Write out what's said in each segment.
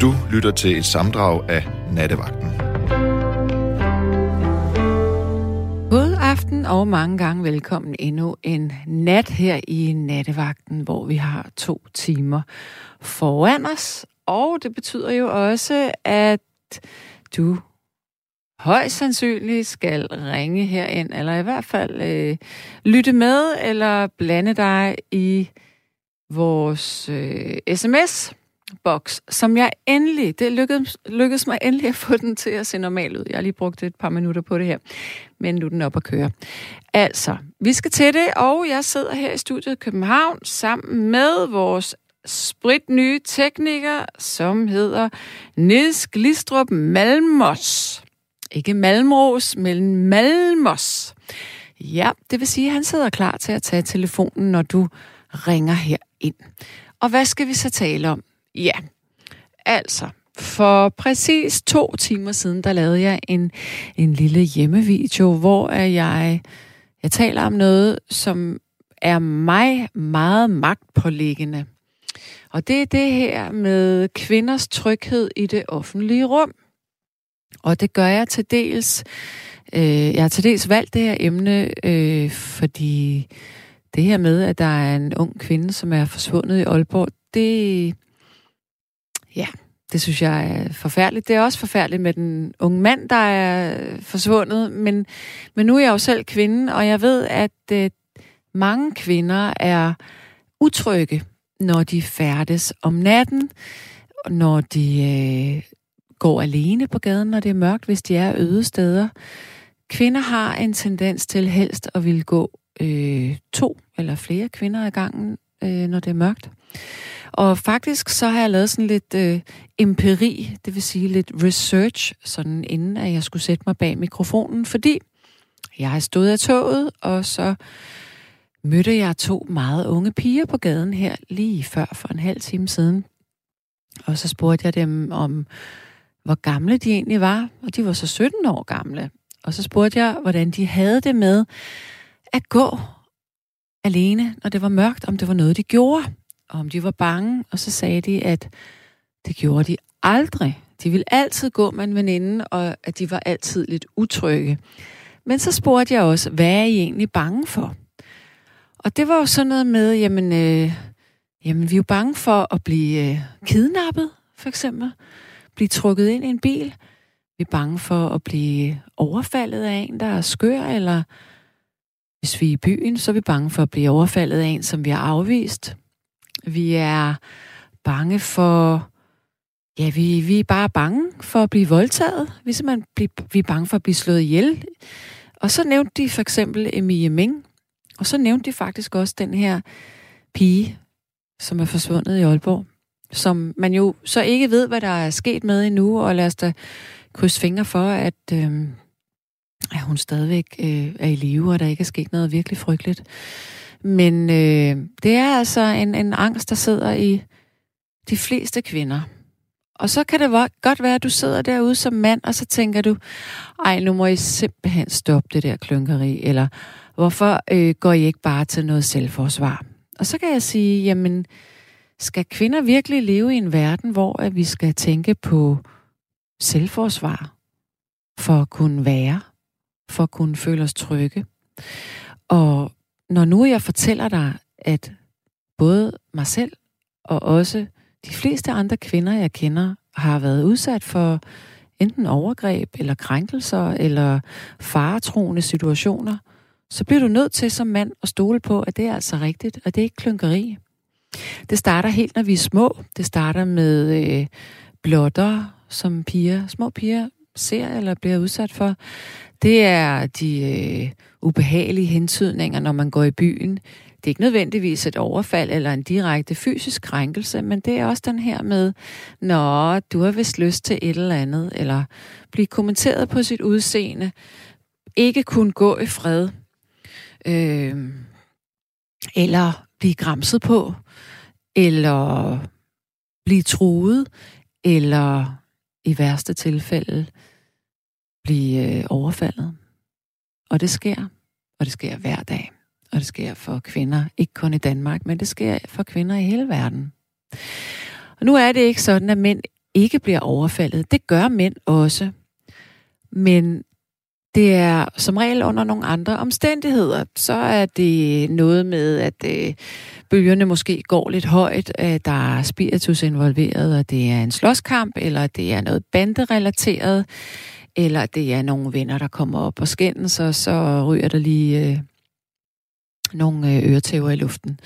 Du lytter til et samdrag af Nattevagten. God aften og mange gange velkommen endnu en nat her i Nattevagten, hvor vi har to timer foran os. Og det betyder jo også, at du højst sandsynligt skal ringe herind, eller i hvert fald øh, lytte med, eller blande dig i vores øh, sms boks, som jeg endelig, det lykkedes, lykkedes mig endelig at få den til at se normal ud. Jeg har lige brugt et par minutter på det her, men nu er den op at køre. Altså, vi skal til det, og jeg sidder her i studiet i København sammen med vores spritnye tekniker, som hedder Niels Glistrup Malmos. Ikke Malmros, men Malmos. Ja, det vil sige, at han sidder klar til at tage telefonen, når du ringer her ind. Og hvad skal vi så tale om? Ja, altså, for præcis to timer siden, der lavede jeg en, en lille hjemmevideo, hvor jeg, jeg taler om noget, som er mig meget magtpålæggende. Og det er det her med kvinders tryghed i det offentlige rum. Og det gør jeg til dels. Øh, jeg har til dels valgt det her emne, øh, fordi det her med, at der er en ung kvinde, som er forsvundet i Aalborg, det, ja, det synes jeg er forfærdeligt. Det er også forfærdeligt med den unge mand, der er forsvundet, men, men nu er jeg jo selv kvinde, og jeg ved, at øh, mange kvinder er utrygge, når de færdes om natten, når de øh, går alene på gaden, når det er mørkt, hvis de er øde steder. Kvinder har en tendens til helst at ville gå øh, to eller flere kvinder ad gangen, øh, når det er mørkt. Og faktisk så har jeg lavet sådan lidt øh, empiri, det vil sige lidt research, sådan inden at jeg skulle sætte mig bag mikrofonen, fordi jeg har stået af toget, og så mødte jeg to meget unge piger på gaden her lige før for en halv time siden. Og så spurgte jeg dem om, hvor gamle de egentlig var, og de var så 17 år gamle. Og så spurgte jeg, hvordan de havde det med at gå alene, når det var mørkt, om det var noget, de gjorde, og om de var bange. Og så sagde de, at det gjorde de aldrig. De ville altid gå med en veninde, og at de var altid lidt utrygge. Men så spurgte jeg også, hvad er I egentlig bange for? Og det var jo sådan noget med, jamen, øh, jamen vi er jo bange for at blive øh, kidnappet, for eksempel. Blive trukket ind i en bil. Vi er bange for at blive overfaldet af en, der er skør, eller hvis vi er i byen, så er vi bange for at blive overfaldet af en, som vi har afvist. Vi er bange for... Ja, vi, vi er bare bange for at blive voldtaget. Vi er simpelthen blive, vi er bange for at blive slået ihjel. Og så nævnte de for eksempel Emilie Ming. Og så nævnte de faktisk også den her pige, som er forsvundet i Aalborg. Som man jo så ikke ved, hvad der er sket med endnu. Og lad os da krydse fingre for, at, øh, at hun stadigvæk øh, er i live, og der ikke er sket noget virkelig frygteligt. Men øh, det er altså en, en angst, der sidder i de fleste kvinder. Og så kan det godt være, at du sidder derude som mand, og så tænker du, ej, nu må I simpelthen stoppe det der klunkeri, eller hvorfor øh, går I ikke bare til noget selvforsvar? Og så kan jeg sige, jamen, skal kvinder virkelig leve i en verden, hvor at vi skal tænke på selvforsvar for at kunne være? For at kunne føle os trygge. Og når nu jeg fortæller dig, at både mig selv og også de fleste andre kvinder, jeg kender, har været udsat for enten overgreb eller krænkelser eller faretroende situationer, så bliver du nødt til som mand at stole på, at det er altså rigtigt, og det er ikke klunkeri. Det starter helt, når vi er små. Det starter med øh, blotter, som piger, små piger ser eller bliver udsat for det er de øh, ubehagelige hentydninger, når man går i byen. Det er ikke nødvendigvis et overfald eller en direkte fysisk krænkelse, men det er også den her med, når du har vist lyst til et eller andet, eller blive kommenteret på sit udseende, ikke kunne gå i fred, øh, eller blive græmset på, eller blive truet, eller i værste tilfælde blive øh, overfaldet. Og det sker, og det sker hver dag. Og det sker for kvinder, ikke kun i Danmark, men det sker for kvinder i hele verden. Og nu er det ikke sådan, at mænd ikke bliver overfaldet. Det gør mænd også. Men det er som regel under nogle andre omstændigheder. Så er det noget med, at øh, bølgerne måske går lidt højt, at der er spiritus involveret, og det er en slåskamp, eller det er noget banderelateret, eller det er nogle venner, der kommer op og skændes, og så ryger der lige øh, nogle øh, øretæver i luften.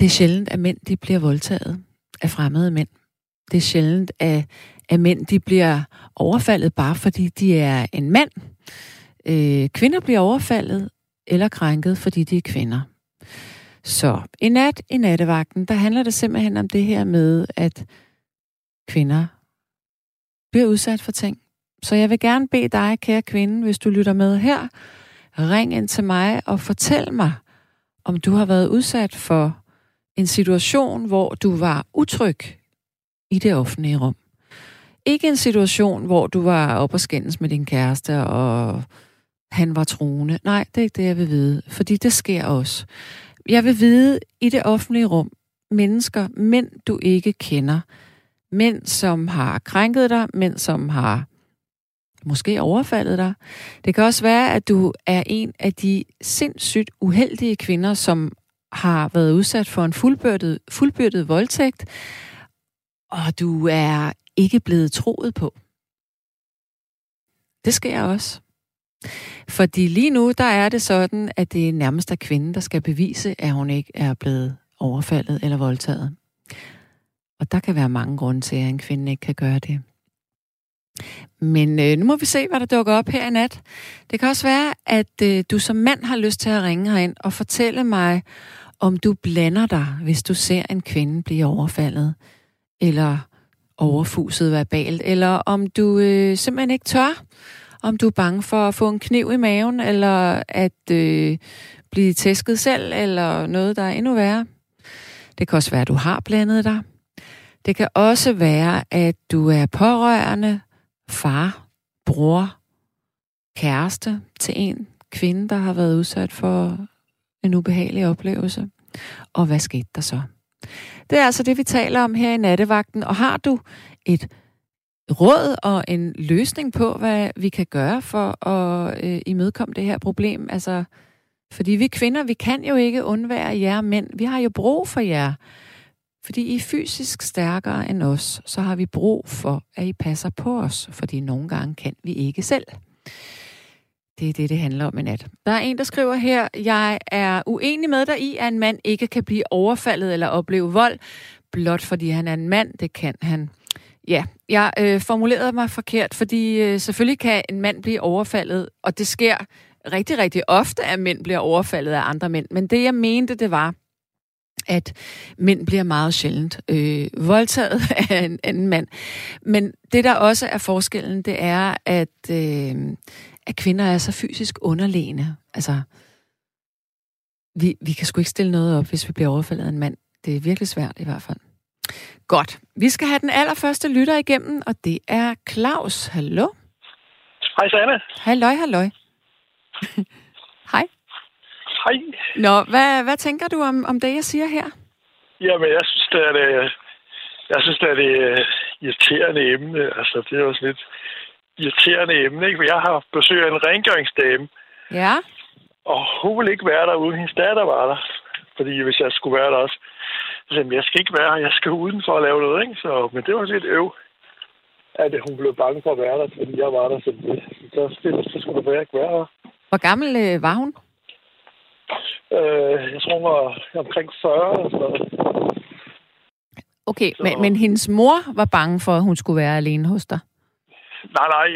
Det er sjældent, at mænd de bliver voldtaget af fremmede mænd. Det er sjældent, at, at mænd de bliver overfaldet bare fordi de er en mand. Øh, kvinder bliver overfaldet eller krænket, fordi de er kvinder. Så i nat i nattevagten, der handler det simpelthen om det her med, at kvinder bliver udsat for ting. Så jeg vil gerne bede dig, kære kvinde, hvis du lytter med her, ring ind til mig og fortæl mig, om du har været udsat for en situation, hvor du var utryg i det offentlige rum. Ikke en situation, hvor du var op og skændes med din kæreste, og han var truende. Nej, det er ikke det, jeg vil vide, fordi det sker også. Jeg vil vide i det offentlige rum, mennesker, mænd du ikke kender, mænd som har krænket dig, mænd som har måske overfaldet dig. Det kan også være, at du er en af de sindssygt uheldige kvinder, som har været udsat for en fuldbyrdet, fuldbyrdet voldtægt, og du er ikke blevet troet på. Det sker også. Fordi lige nu, der er det sådan, at det er nærmest er kvinden, der skal bevise, at hun ikke er blevet overfaldet eller voldtaget. Og der kan være mange grunde til, at en kvinde ikke kan gøre det. Men øh, nu må vi se, hvad der dukker op her i nat. Det kan også være, at øh, du som mand har lyst til at ringe herind og fortælle mig, om du blander dig, hvis du ser en kvinde blive overfaldet, eller overfuset verbalt, eller om du øh, simpelthen ikke tør, om du er bange for at få en kniv i maven, eller at øh, blive tæsket selv, eller noget, der er endnu værre. Det kan også være, at du har blandet dig. Det kan også være, at du er pårørende, far, bror, kæreste til en kvinde, der har været udsat for en ubehagelig oplevelse. Og hvad skete der så? Det er altså det, vi taler om her i nattevagten. Og har du et råd og en løsning på, hvad vi kan gøre for at øh, imødekomme det her problem? Altså, fordi vi kvinder, vi kan jo ikke undvære jer mænd. Vi har jo brug for jer. Fordi I er fysisk stærkere end os, så har vi brug for, at I passer på os, fordi nogle gange kan vi ikke selv. Det er det, det handler om i nat. Der er en, der skriver her, jeg er uenig med dig i, at en mand ikke kan blive overfaldet eller opleve vold, blot fordi han er en mand. Det kan han. Ja, jeg øh, formulerede mig forkert, fordi øh, selvfølgelig kan en mand blive overfaldet, og det sker rigtig, rigtig ofte, at mænd bliver overfaldet af andre mænd. Men det, jeg mente, det var, at mænd bliver meget sjældent øh, voldtaget af en anden mand. Men det, der også er forskellen, det er, at, øh, at kvinder er så fysisk underlegne. Altså, vi, vi kan sgu ikke stille noget op, hvis vi bliver overfaldet af en mand. Det er virkelig svært i hvert fald. Godt. Vi skal have den allerførste lytter igennem, og det er Claus. Hallo? Hej, Sanne. Halløj, halløj. Hej. Hej. Nå, hvad, hvad tænker du om, om det, jeg siger her? Jamen, jeg synes, det er det, jeg synes, det er det øh, irriterende emne. Altså, det er også lidt irriterende emne, ikke? For jeg har besøg af en rengøringsdame, Ja. og hun ville ikke være der, uden hendes datter var der. Fordi hvis jeg skulle være der også, så sagde jeg, skal ikke være her, jeg skal udenfor at lave noget, ikke? Så, men det var lidt øv, at hun blev bange for at være der, fordi jeg var der. Så, så, så skulle der ikke være her. Hvor gammel øh, var hun? Øh, jeg tror, hun var omkring 40 eller sådan noget. Okay, Så- men, men hendes mor var bange for, at hun skulle være alene hos dig. Nej, nej,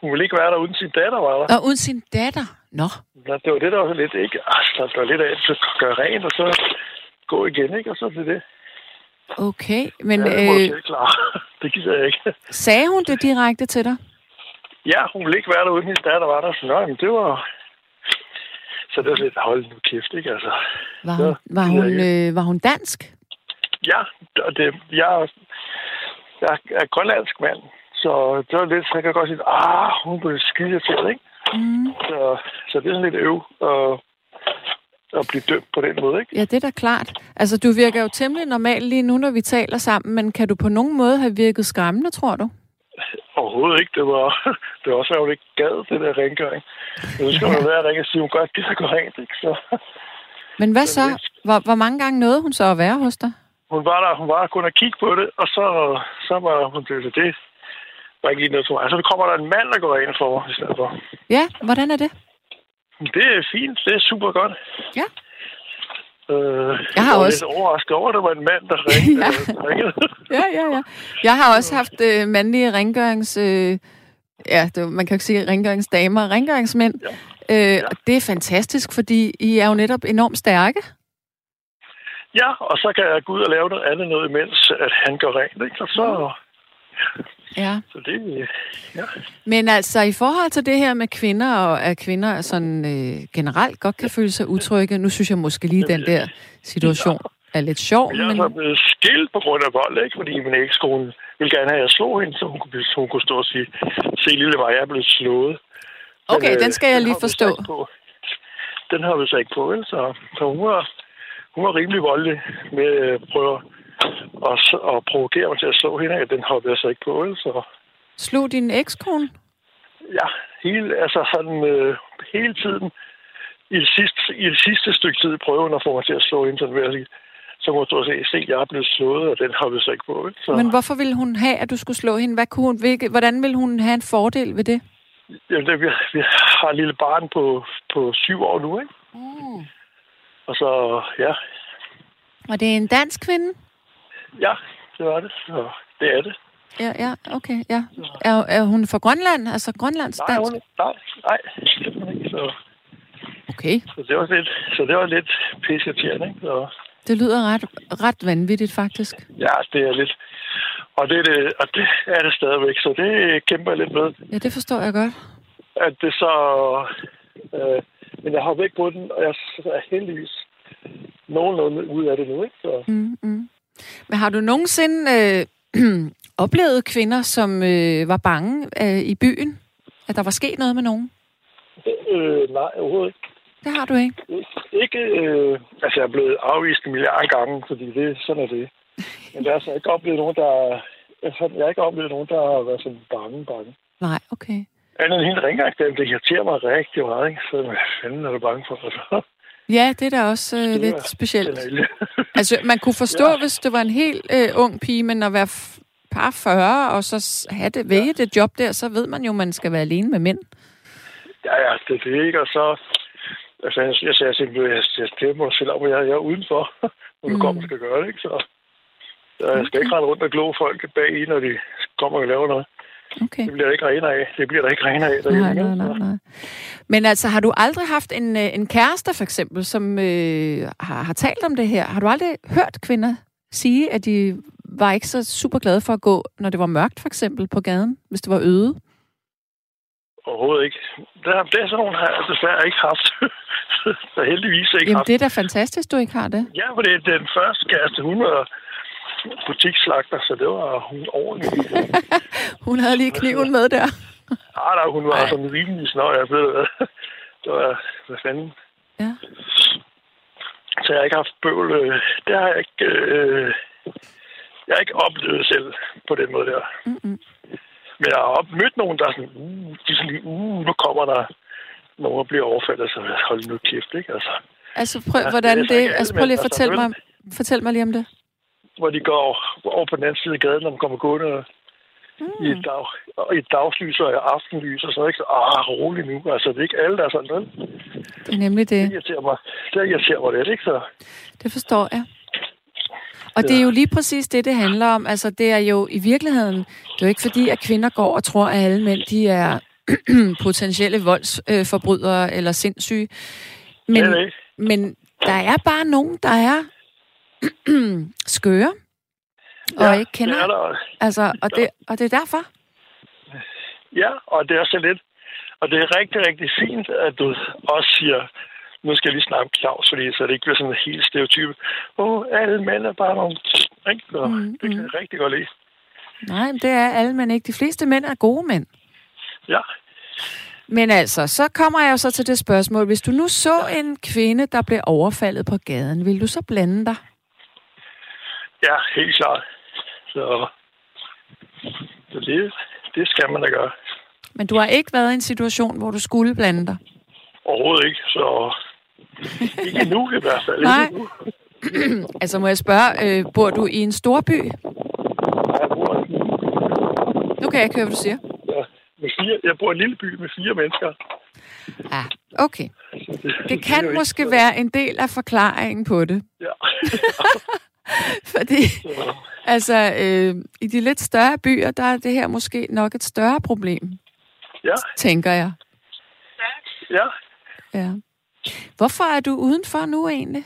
hun ville ikke være der, uden sin datter var der. Og uden sin datter. Nå, Ja, det var det, der var lidt, ikke? Altså, der var lidt af, at gøre rent, og så gå igen, ikke? Og så til det. okay. Men ja, det øh, øh... klar. det gider jeg ikke. sagde hun det direkte til dig? Ja, hun ville ikke være der, uden hendes datter var der. Så nej, men det var... Så det var lidt, hold nu kæft, ikke? Altså, Var hun, var det er hun, øh, var hun dansk? ja, og det, jeg, er- jeg er grønlandsk mand, så det var lidt, så jeg kan godt sige, ah, hun blev skide til, ikke? Mm. Så, så det er sådan lidt øv. Og, at blive dømt på den måde, ikke? Ja, det er da klart. Altså, du virker jo temmelig normal lige nu, når vi taler sammen, men kan du på nogen måde have virket skræmmende, tror du? Overhovedet ikke. Det var, det var også, hun ikke gad det der rengøring. Men skal hun jo være, at ringe og sige, hun godt gider gå rent, ikke? Så, Men hvad så? Hvor, hvor mange gange nåede hun så at være hos dig? hun var der, hun var kun at kigge på det, og så, så var hun til det. var ikke lige noget for mig. Så kommer der en mand, der går ind for mig i stedet for. Ja, hvordan er det? Det er fint. Det er super godt. Ja. Øh, Jeg har var også- lidt overrasket over, at det var en mand, der ringede. Ja. der ringede. Ja, ja, ja. Jeg har også haft øh, mandlige rengørings... Øh, ja, det, man kan jo ikke sige rengøringsdamer, rengøringsmænd. Ja. Øh, og det er fantastisk, fordi I er jo netop enormt stærke. ja, og så kan jeg gå ud og lave noget andet noget, imens at han går rent. Ikke? Og så, Ja. så det, ja. Men altså, i forhold til det her med kvinder, og at kvinder sådan øh, generelt godt kan føle sig utrygge, nu synes jeg måske lige, den der situation er lidt sjov, Jeg er men blevet skilt på grund af vold, ikke? Fordi min ekskone ville gerne have, at jeg slog hende, så hun kunne, så hun kunne stå og sige, se lille mig, jeg er blevet slået. okay, øh, den skal jeg lige så forstå. Den har vi så ikke på, vel? Så, så hun, var, hun var rimelig voldelig med at prøve at, s- at provokere mig til at slå hende af. Den har vi så ikke på? Så Slog din ekskone? ja, hele, altså sådan, øh, hele tiden i det, sidste, i det sidste stykke tid prøver hun at få mig til at slå hende, sådan vil jeg sige. Så må du se, se, jeg er blevet slået, og den har vi så ikke på? Så, Men hvorfor ville hun have, at du skulle slå hende? Hvad kunne hun, hvilke, hvordan ville hun have en fordel ved det? Jamen, det, vi, vi har et lille barn på, på syv år nu, ikke? Mm. Og så, ja, Og det er en dansk kvinde? Ja, det var det. Så det er det. Ja, ja, okay, ja. Er, er hun fra Grønland? Altså Grønlands Nej, dansk? hun, nej, nej, ikke. Så, Okay, så, det var lidt, så det var lidt pisseirriterende, ikke? Så, det lyder ret, ret vanvittigt faktisk. ja, det er lidt... Og det, er det, og det er det stadigvæk, så det kæmper jeg lidt med. Ja, det forstår jeg godt. At det så... Øh, men jeg har væk på den, og jeg er heldigvis nogenlunde ud af det nu, ikke? Så, Mm, mm. Men har du nogensinde øh, oplevet kvinder, som øh, var bange øh, i byen? At der var sket noget med nogen? øh, nej, overhovedet ikke. Det har du ikke. Ikke, øh, altså jeg er blevet afvist en milliard gange, fordi det, sådan er det. Men der er altså ikke oplevet nogen, der... Altså, jeg har ikke oplevet nogen, der har været sådan bange, bange. Nej, okay. Andet end hende rengøringsdamen, det irriterer mig rigtig meget, ikke? Så hvad fanden er du bange for? Altså, Ja, det er da også øh, lidt specielt. Altså, man kunne forstå, Ja. ja. hvis det var en helt øh, ung pige, men at være f- par 40, og så have det, vælge det job der, så ved man jo, man skal være alene med mænd. ja, ja, det er det, ikke? Og så... Altså, jeg, jeg sagde simpelthen, jeg, jeg stemmer mig selv om, jeg, jeg er udenfor, når du Mm. kommer og skal gøre det, ikke? Så, så jeg skal ikke rende rundt og glo folk bag i, når de kommer og laver noget. Okay. Det bliver der ikke rener af. Det bliver der ikke rener af. Nej, nej, nej, nej. Men altså, har du aldrig haft en, øh, en kæreste, for eksempel, som øh, har, har talt om det her? Har du aldrig hørt kvinder sige, at de var ikke så super glade for at gå, når det var mørkt, for eksempel, på gaden, hvis det var øde? Overhovedet ikke. Det, er- det er sådan nogle, har jeg desværre ikke haft. så heldigvis ikke Jamen, haft. det er da fantastisk, du ikke har det. Ja, for det er den første kæreste, hun var butikslagter, så det var hun ordentlig. Hun havde lige kniven med der. Ah, nej, hun var Ej. sådan rimelig snøj, jeg ved hvad. Det var, hvad fanden. Ja. Så jeg har ikke haft bøvl. øh, Det har jeg ikke... Øh, jeg har ikke oplevet selv på den måde der. Mm-mm. Men jeg har mødt nogen, der er sådan, uh, de er sådan lige, uh, nu kommer der nogen, der bliver overfaldet, så hold nu kæft, ikke? Altså, Altså, prøv, hvordan det det... Altså, prøv lige at mænd, fortælle altså, mig, fortæl mig lige om det. Hvor de går over på den anden side af gaden, når man kommer gående Mm. i et, dag, i et dagslys og i aftenlys og noget. Ikke? Så, ah, rolig nu. Altså, det er ikke alle, der er sådan noget. Det er nemlig Det det. irriterer mig, det irriterer mig lidt, ikke? Så, Det forstår jeg. Og det er jo lige præcis det, det handler om. Altså, det er jo i virkeligheden, det er jo ikke fordi, at kvinder går og tror, at alle mænd, de er potentielle voldsforbrydere eller sindssyge. Men, det det ikke. men der er bare nogen, der er skøre, og Ja, ikke kender. Det er der. Altså, og, det, og det er derfor. Ja, og det er så lidt. Og det er rigtig, rigtig fint, at du også siger, nu skal jeg lige snakke om Claus, fordi så det ikke bliver sådan helt stereotyp. Åh, oh, alle mænd er bare nogle... Ikke? Mm, det kan jeg rigtig godt lide. Nej, men det er alle mænd ikke. De fleste mænd er gode mænd. Ja. Men altså, så kommer jeg jo så til det spørgsmål. Hvis du nu så en kvinde, der blev overfaldet på gaden, vil du så blande dig? Ja, helt klart. Så, så det, det skal man da gøre. Men du har ikke været i en situation, hvor du skulle blande dig? Overhovedet ikke, så ikke nu i hvert fald. Nej. Altså, må jeg spørge, øh, bor du i en storby? Jeg bor, Nu kan jeg ikke høre, hvad du siger. ja, med fire, jeg bor i en lille by med fire mennesker. Ja, okay. Så det, Det kan måske være en del af forklaringen på det. Ja. Fordi, Så, altså, øh, i de lidt større byer, der er det her måske nok et større problem, ja, tænker jeg. ja. Ja. Hvorfor er du udenfor nu egentlig?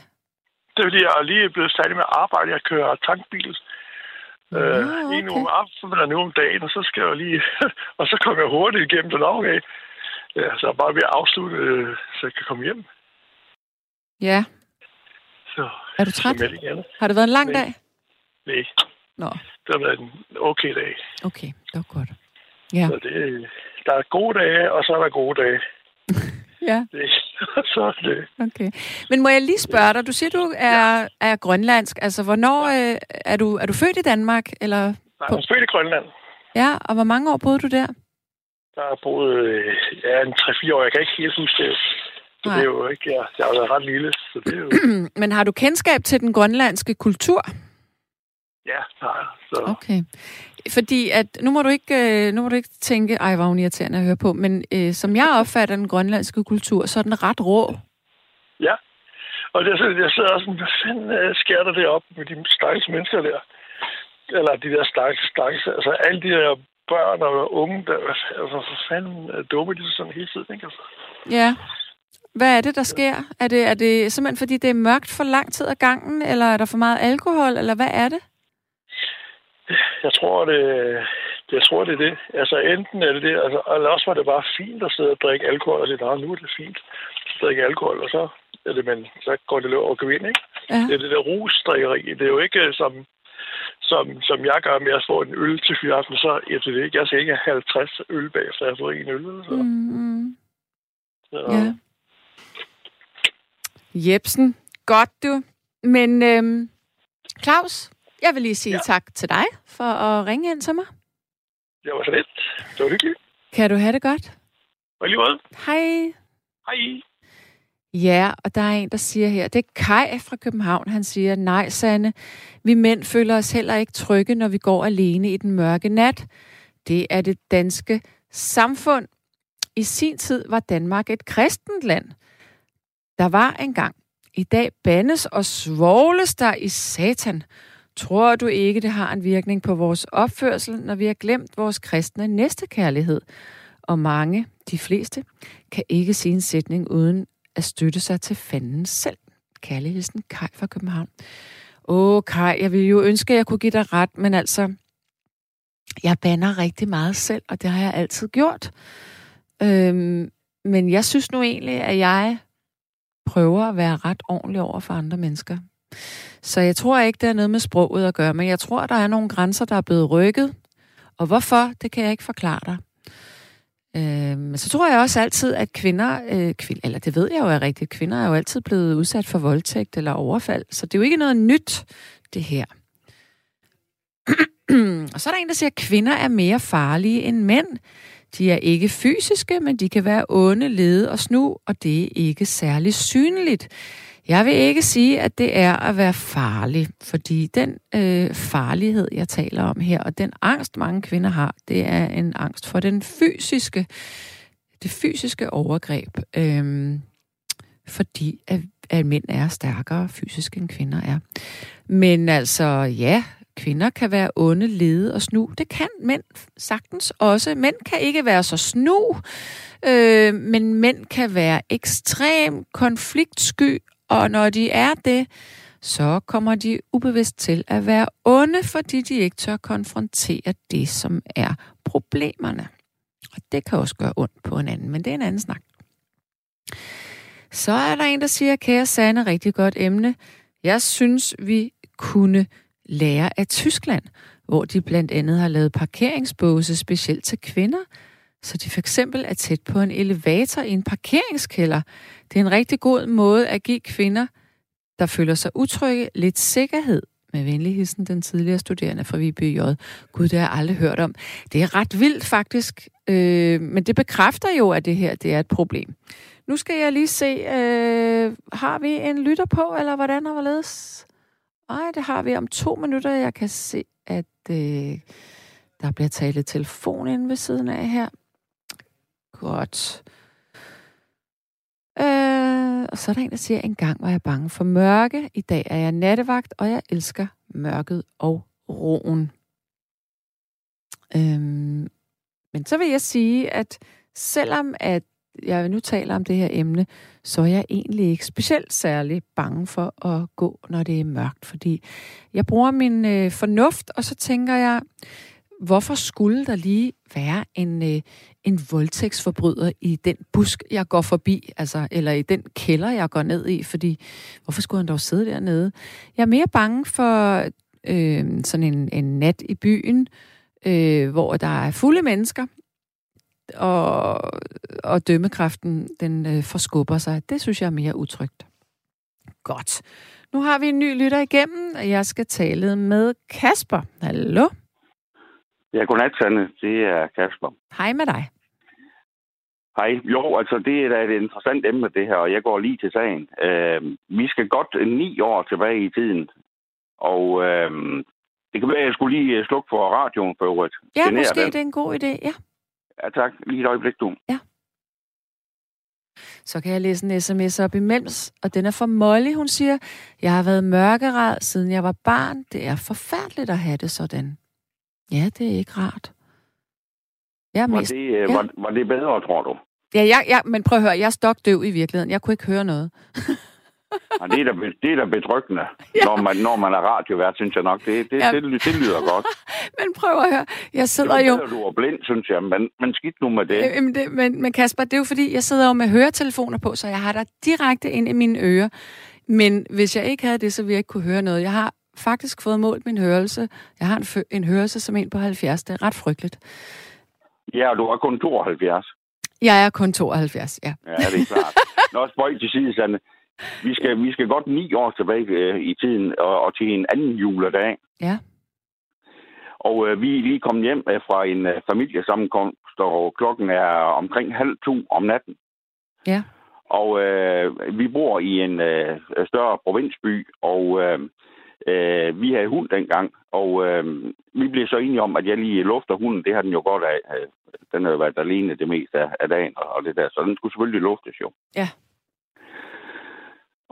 Det er fordi, jeg er lige blevet færdig med arbejde. Jeg kører tankbil. Øh, okay. En om aftenen og nu om dagen, og så skal jeg lige... og så kommer jeg hurtigt igennem den af. Ja, så er bare ved at afslutte, øh, så jeg kan komme hjem. Ja. Så, Er du træt? Har det været en lang Nej. dag? Nej, Nå, det har været en okay dag. okay. Det var godt. Ja. Så det, der er gode dage, og så er der gode dage. Ja, Det, så er det. okay. Men må jeg lige spørge dig, du siger, du er, er grønlandsk. Altså, hvornår øh, er, du, er du født i Danmark? Eller, Nej, På- jeg er født i Grønland. ja, og hvor mange år boede du der? Der er boet øh, ja, en 3-4 år. Jeg kan ikke helt huske det. Så Nej. det er jo ikke... Jeg, jeg har været ret lille, så det er jo... Men har du kendskab til den grønlandske kultur? Ja, nej. Så, Okay. Fordi at, nu må du ikke, øh, nu må du ikke tænke, ej, hvor er hun irriterende at høre på, men øh, som jeg opfatter den grønlandske kultur, så er den ret rå. Ja. Og det jeg sidder også sådan, hvad fanden øh, sker der deroppe med de stakkels mennesker der? Eller de der stakkels, stakkels, altså alle de der børn og unge, der, altså for fanden øh, dumme de sådan hele tiden, ikke? Altså, Ja. Hvad er det, der sker? Er det, er det simpelthen, fordi det er mørkt for lang tid ad gangen, eller er der for meget alkohol, eller hvad er det? jeg tror, det, jeg tror, det er det. Altså enten er det det, altså, eller også var det bare fint at sidde og drikke alkohol, og det er, nu er det fint at drikke alkohol, og så er det, men så går det over gevind, ikke? Ja. Det er det der rusdrikkeri. Det er jo ikke øh, som, som, som jeg gør med at få en øl til fyraften, så ja, det ikke. Jeg skal ikke have 50 øl bagefter, jeg har fået en øl. Så, Mm, så, ja. Jebsen, godt du. Men øhm, Claus, jeg vil lige sige ja. Tak til dig for at ringe ind til mig. Det var så lidt. Det var hyggeligt. Kan du have det godt? Og lige måde. Hej. Hej. Ja, og der er en, der siger her, det er Kai fra København, han siger, nej Sanne, vi mænd føler os heller ikke trygge, når vi går alene i den mørke nat. Det er det danske samfund. I sin tid var Danmark et kristent land. Der var engang. I dag bandes og svogles der i satan. Tror du ikke, det har en virkning på vores opførsel, når vi har glemt vores kristne næstekærlighed? Og mange, de fleste, kan ikke sige en sætning uden at støtte sig til fanden selv. Kærligheden Kai fra København. Åh, Kai, jeg ville jo ønske, at jeg kunne give dig ret, men altså, jeg banner rigtig meget selv, og det har jeg altid gjort. Øhm, men jeg synes nu egentlig, at jeg prøver at være ret ordentlig over for andre mennesker. Så jeg tror ikke, det er noget med sproget at gøre, men jeg tror, der er nogle grænser, der er blevet rykket. Og hvorfor, det kan jeg ikke forklare dig. Øh, så tror jeg også altid, at kvinder, øh, kvind, eller det ved jeg jo er rigtigt, kvinder er jo altid blevet udsat for voldtægt eller overfald, så det er jo ikke noget nyt, det her. og så er der en, der siger, at kvinder er mere farlige end mænd. De er ikke fysiske, men de kan være onde, lede og snu, og det er ikke særlig synligt. Jeg vil ikke sige, at det er at være farlig, fordi den øh, farlighed, jeg taler om her, og den angst, mange kvinder har, det er en angst for den fysiske, det fysiske overgreb, øh, fordi at, at mænd er stærkere fysisk, end kvinder er. Men altså, ja, kvinder kan være onde, lede og snu. Det kan mænd sagtens også. Mænd kan ikke være så snu, øh, men mænd kan være ekstrem konfliktsky og når de er det, så kommer de ubevidst til at være onde, fordi de ikke tør konfrontere det, som er problemerne. Og det kan også gøre ondt på en anden, men det er en anden snak. Så er der en, der siger, kære Sanne, rigtig godt emne. Jeg synes, vi kunne lærer af Tyskland, hvor de blandt andet har lavet parkeringsbåse specielt til kvinder, så de for eksempel er tæt på en elevator i en parkeringskælder. Det er en rigtig god måde at give kvinder, der føler sig utrygge, lidt sikkerhed. Med venlig hilsen, den tidligere studerende fra VBJ. Gud, det har jeg aldrig hørt om. Det er ret vildt faktisk, øh, men det bekræfter jo, at det her det er et problem. Nu skal jeg lige se, øh, har vi en lytter på, eller hvordan har hvorledes? Nej, det har vi om to minutter. Jeg kan se, at øh, der bliver talt telefon inde ved siden af her. Godt. Øh, og så er der en, der siger, en gang var jeg bange for mørke. I dag er jeg nattevagt, og jeg elsker mørket og roen. Øh, men så vil jeg sige, at selvom at jeg nu taler om det her emne, så er jeg egentlig ikke specielt særlig bange for at gå, når det er mørkt, fordi jeg bruger min øh, fornuft, og så tænker jeg, hvorfor skulle der lige være en, øh, en voldtægtsforbryder i den busk, jeg går forbi, altså, eller i den kælder, jeg går ned i, fordi hvorfor skulle han dog sidde dernede? Jeg er mere bange for øh, sådan en, en nat i byen, øh, hvor der er fulde mennesker, og, og dømmekraften den øh, forskubber sig. Det synes jeg er mere utrygt. Godt. Nu har vi en ny lytter igennem, og jeg skal tale med Kasper. Hallo? Ja, godnat, Sanne. Det er Kasper. Hej med dig. Hej. Jo, altså det er da et interessant emne, det her, og jeg går lige til sagen. Øh, vi skal godt ni år tilbage i tiden, og øh, det kan være, at jeg skulle lige slukke for radioen for øvrigt. Ja, Generer måske den. det er en god idé, ja. Ja, tak. Lige et øjeblik, du. Så kan jeg læse en sms op imellem, og den er fra Molly. Hun siger, jeg har været mørkeret, siden jeg var barn. Det er forfærdeligt at have det sådan. Ja, det er ikke rart. Jeg er Var mest... det, øh, ja. var, var det bedre, tror du? Ja, jeg, jeg, men prøv at høre, jeg er stokdøv i virkeligheden. Jeg kunne ikke høre noget. Ja, det, er da, det er da betryggende, Ja. når, man, når man er radiovært, synes jeg nok. Det, det, Ja. det, det, det lyder godt. Men prøv at høre, jeg sidder er jo... du er blind, synes jeg, men, men skidt nu med det. Øh, Men, det, men, men Kasper, det er jo fordi, jeg sidder jo med høretelefoner på, så jeg har der direkte ind i mine ører. Men hvis jeg ikke havde det, så ville jeg ikke kunne høre noget. Jeg har faktisk fået målt min hørelse. Jeg har en, fø- en hørelse som en på 70. Det er ret frygteligt. Ja, og du er kun 72. Jeg er kun 72, ja. Ja, det er klart. Nå, spøj til side, Sande. Vi skal, vi skal godt ni år tilbage øh, i tiden, og, og til en anden juledag. Ja. Og øh, vi er lige kommet hjem øh, fra en øh, familiesammenkomst, og klokken er omkring halv to om natten. Ja. Og øh, vi bor i en øh, større provinsby, og øh, øh, vi havde hund dengang. Og øh, vi blev så enige om, at jeg lige lufter hunden. Det har den jo godt af. Øh, Den har jo været alene det meste af, af dagen og, og det der, så den skulle selvfølgelig luftes jo. Ja.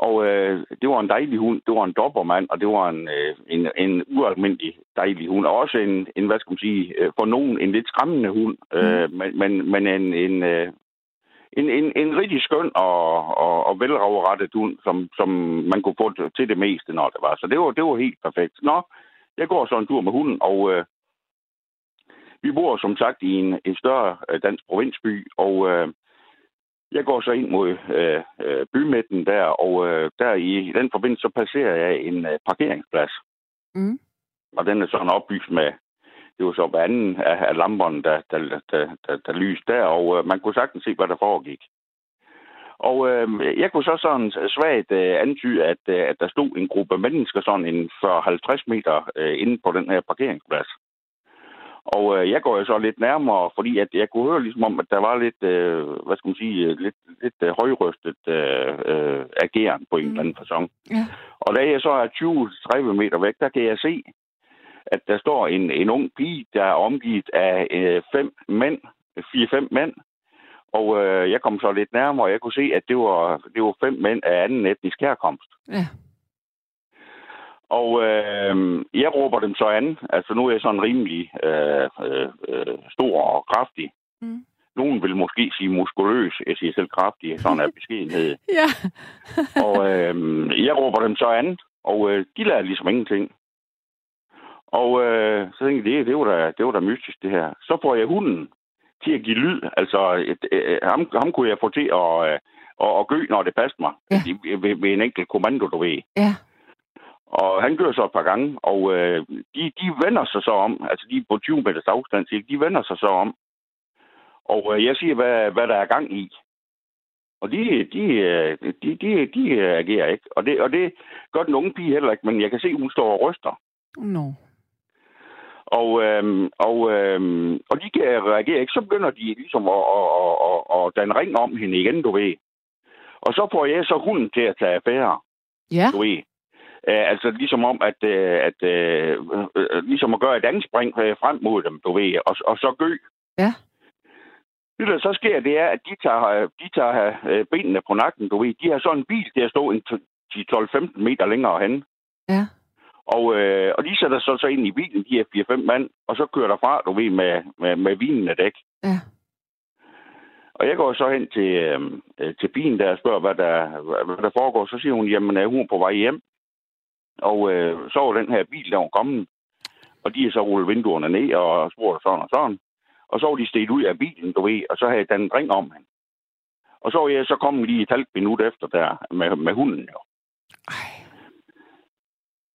Og øh, det var en dejlig hund. Det var en dobbermand, og det var en, øh, en, en ualmindelig dejlig hund. Og også en, en hvad skal man sige, øh, for nogen en lidt skræmmende hund. Øh, men, men, men en, en, øh, en, en, en rigtig skøn og, og, og velravrettet hund, som, som man kunne få til det meste, når det var. Så det var, det var helt perfekt. Nå, jeg går så en tur med hunden, og øh, vi bor som sagt i en, en større øh, dansk provinsby, og øh, jeg går så ind mod øh, øh, bymidten der, og øh, der i den forbindelse så passerer jeg en øh, parkeringsplads. Mm. Og den er sådan oplyst med, det var så hver anden af, af lamperne, der, der, der, der, der lyste der, og øh, man kunne sagtens se, hvad der foregik. Og øh, jeg kunne så sådan svagt øh, antyde, at, øh, at der stod en gruppe mennesker sådan en 40-50 meter øh, inde på den her parkeringsplads. Og øh, jeg går jo så lidt nærmere, fordi at jeg kunne høre ligesom om, at der var lidt, øh, hvad skal man sige, øh, lidt, lidt øh, højrystet øh, øh, ageren på en Mm. eller anden fasong. Ja. Og da jeg så er 20-30 meter væk, der kan jeg se, at der står en, en ung pige, der er omgivet af øh, fem mænd, fire-fem mænd. Og øh, jeg kom så lidt nærmere, og jeg kunne se, at det var, det var fem mænd af anden etnisk herkomst. Ja. Og øh, jeg råber dem så an. Altså nu er jeg sådan rimelig øh, øh, øh, stor og kraftig. Mm. Nogen vil måske sige muskuløs. Jeg siger selv kraftig, sådan er beskedenhed. Ja. Og øh, jeg råber dem så an, og øh, de lader ligesom ingenting. Og øh, så tænkte jeg, det, det, var da, det var da mystisk, det her. Så får jeg hunden til at give lyd. Altså, et, øh, ham, ham kunne jeg få til at, øh, at, at gø, når det passede mig. Ja. Ved, ved en enkelt kommando, du ved. Ja. Og han gør så et par gange, og øh, de, de vender sig så om, altså de er på 20 meters afstand, så de vender sig så om. Og øh, jeg siger, hvad, hvad der er gang i. Og de, de, øh, de, de, de agerer ikke. Og det, og det gør den unge pige heller ikke, men jeg kan se, hun står og ryster. No. Og, øhm, og, øhm, og de kan reagere ikke. Så begynder de ligesom at, at, at, at, at danne ring om hende igen, du ved. Og så får jeg så hunden til at tage affære, Ja, du ved. Uh, altså ligesom om, at, uh, at uh, uh, ligesom at gøre et andet spring uh, frem mod dem, du ved, og, og så gø. Ja. Det, der så sker, det er, at de tager, øh, de tager benene på nakken, du ved. De har så en bil at stå en 12-15 meter længere hen. ja. Og, øh, og de sætter så, så ind i bilen, de her 4-5 mand, og så kører derfra, du ved, med, med, med vinende dæk. Ja. Og jeg går så hen til, øh, til pigen der og spørger, hvad der, hvad, hvad der foregår. Så siger hun, jamen er hun på vej hjem? Og øh, så var den her bil, der var kommet. Og de er så rullet vinduerne ned og spurgt sådan og sådan. Og så var de steget ud af bilen, du ved, og så havde den ring om hende. Og så var jeg så kommet lige et halvt minut efter der med, med hunden jo. Ej.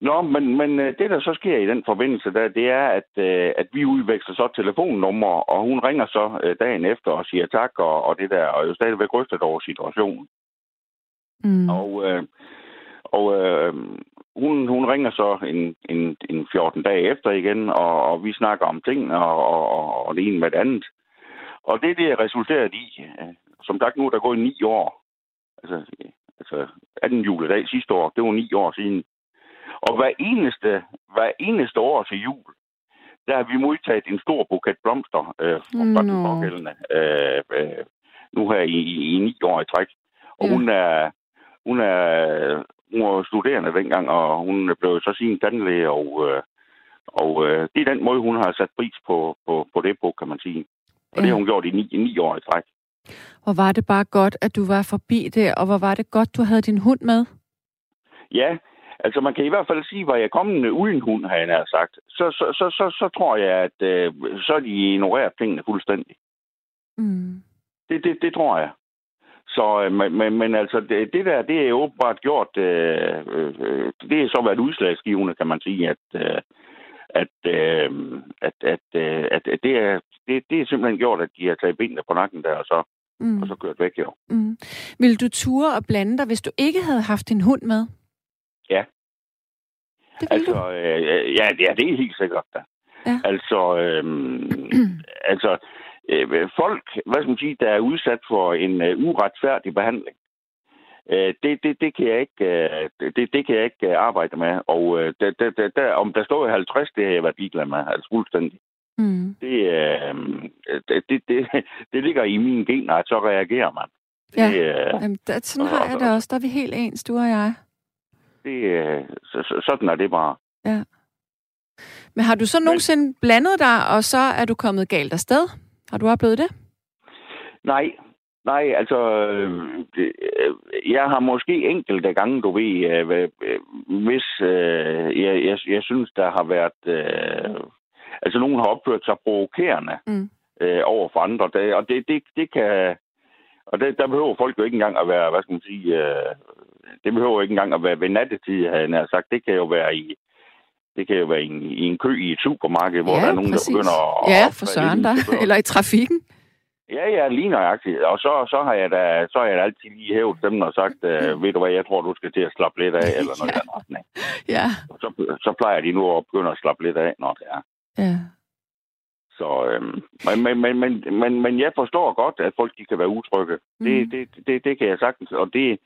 Nå, men, men øh, det, der så sker i den forbindelse, der, det er, at, øh, at vi udveksler så telefonnummer, og hun ringer så øh, dagen efter og siger tak, og, og det der, og jo stadigvæk rystet over situationen. Mm. Og, øh, og øh, hun, hun ringer så en, en, en 14 dage efter igen, og, og vi snakker om ting, og, og, og det ene med det andet. Og det, det er resulteret i, øh, som sagt nu er der gået ni år, altså, altså 18. juledag sidste år, det var ni år siden, og hver eneste, hver eneste år til jul, der har vi modtaget en stor buket blomster øh, fra den Nå. pågældende. Øh, øh, nu her i, i, i ni år i træk. Og Ja. hun er hun er hun var studerende dengang, og hun blev så sin tandlæge, og, øh, og øh, det er den måde, hun har sat pris på, på, på det på, kan man sige. Og det har hun gjort i ni, ni år i træk. Hvor var det bare godt, at du var forbi det, og hvor var det godt, du havde din hund med? Ja, altså man kan i hvert fald sige, hvor jeg kom uden hund, har jeg nær sagt. Så, så, så, så, så tror jeg, at øh, så de ignorerer tingene fuldstændig. Mm. Det, det, det tror jeg. Så, øh, men, men, men altså, det, det der, det er jo åbenbart gjort, øh, øh, det er så været udslagsgivende, kan man sige, at, øh, at, øh, at, at, øh, at, at det, er, det, det er simpelthen gjort, at de har taget benene på nakken der, og så, Mm. og så kørt væk, jo. Mm. Vil du ture og blande dig, hvis du ikke havde haft din hund med? Ja. Det du? Altså, øh, ja, ja, det er helt sikkert, da. Ja. Altså, øh, altså øh, folk, hvad skal man sige, der er udsat for en øh, uretfærdig behandling, øh, det, det, det, kan jeg ikke, øh, det, det kan jeg ikke øh, arbejde med. Og øh, der, der, der, om der står i 50, det har jeg været ligeglad med, altså fuldstændig. Mm. Det, øh, det, det, det, det ligger i mine gener, at så reagerer man. Ja. Det, øh, Jamen, der, sådan har jeg det også. Der er vi helt ens, du og jeg. det, øh, så, så, sådan er det bare. Ja. Men har du så nogensinde blandet dig, og så er du kommet galt afsted? Har du oplevet det? Nej, nej, altså, øh, øh, jeg har måske enkelte gange, du ved, øh, øh, hvis øh, jeg, jeg, jeg synes, der har været, øh, altså nogen har opført sig provokerende Mm. øh, over for andre, det, og det, det, det kan, og det, der behøver folk jo ikke engang at være, hvad skal man sige, øh, det behøver ikke engang at være ved nattetid, havde jeg sagt, det kan jo være i, det kan jo være i en, i en kø i et supermarked, hvor ja, der er nogen, præcis. der begynder at... Ja, for søren der. Eller i trafikken. Ja, ja, lige nøjagtigt. Og så, så har jeg da, så har jeg da altid lige hævet dem og sagt, øh, ved du hvad, jeg tror, du skal til at slappe lidt af, eller noget Ja. retning. Ja. Så, så plejer de nu at begynde at slappe lidt af, når det er. Ja. Så, øhm, men, men, men, men, men, men jeg forstår godt, at folk de kan være utrygge. Mm. Det, det, det, det kan jeg sagtens, og det,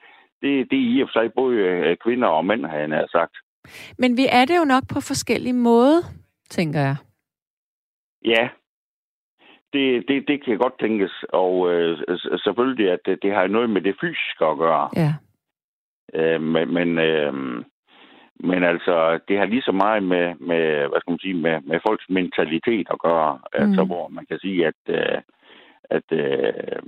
det, det er i og for sig både øh, kvinder og mænd, har jeg sagt. Men vi er det jo nok på forskellige måder, tænker jeg. Ja, det, det, det kan godt tænkes, og øh, selvfølgelig, at det, det har noget med det fysiske at gøre. Ja. Øh, men, men, øh, men altså, det har lige så meget med, med hvad skal man sige, med, med folks mentalitet at gøre. Mm. Altså, hvor man kan sige, at, øh, at øh,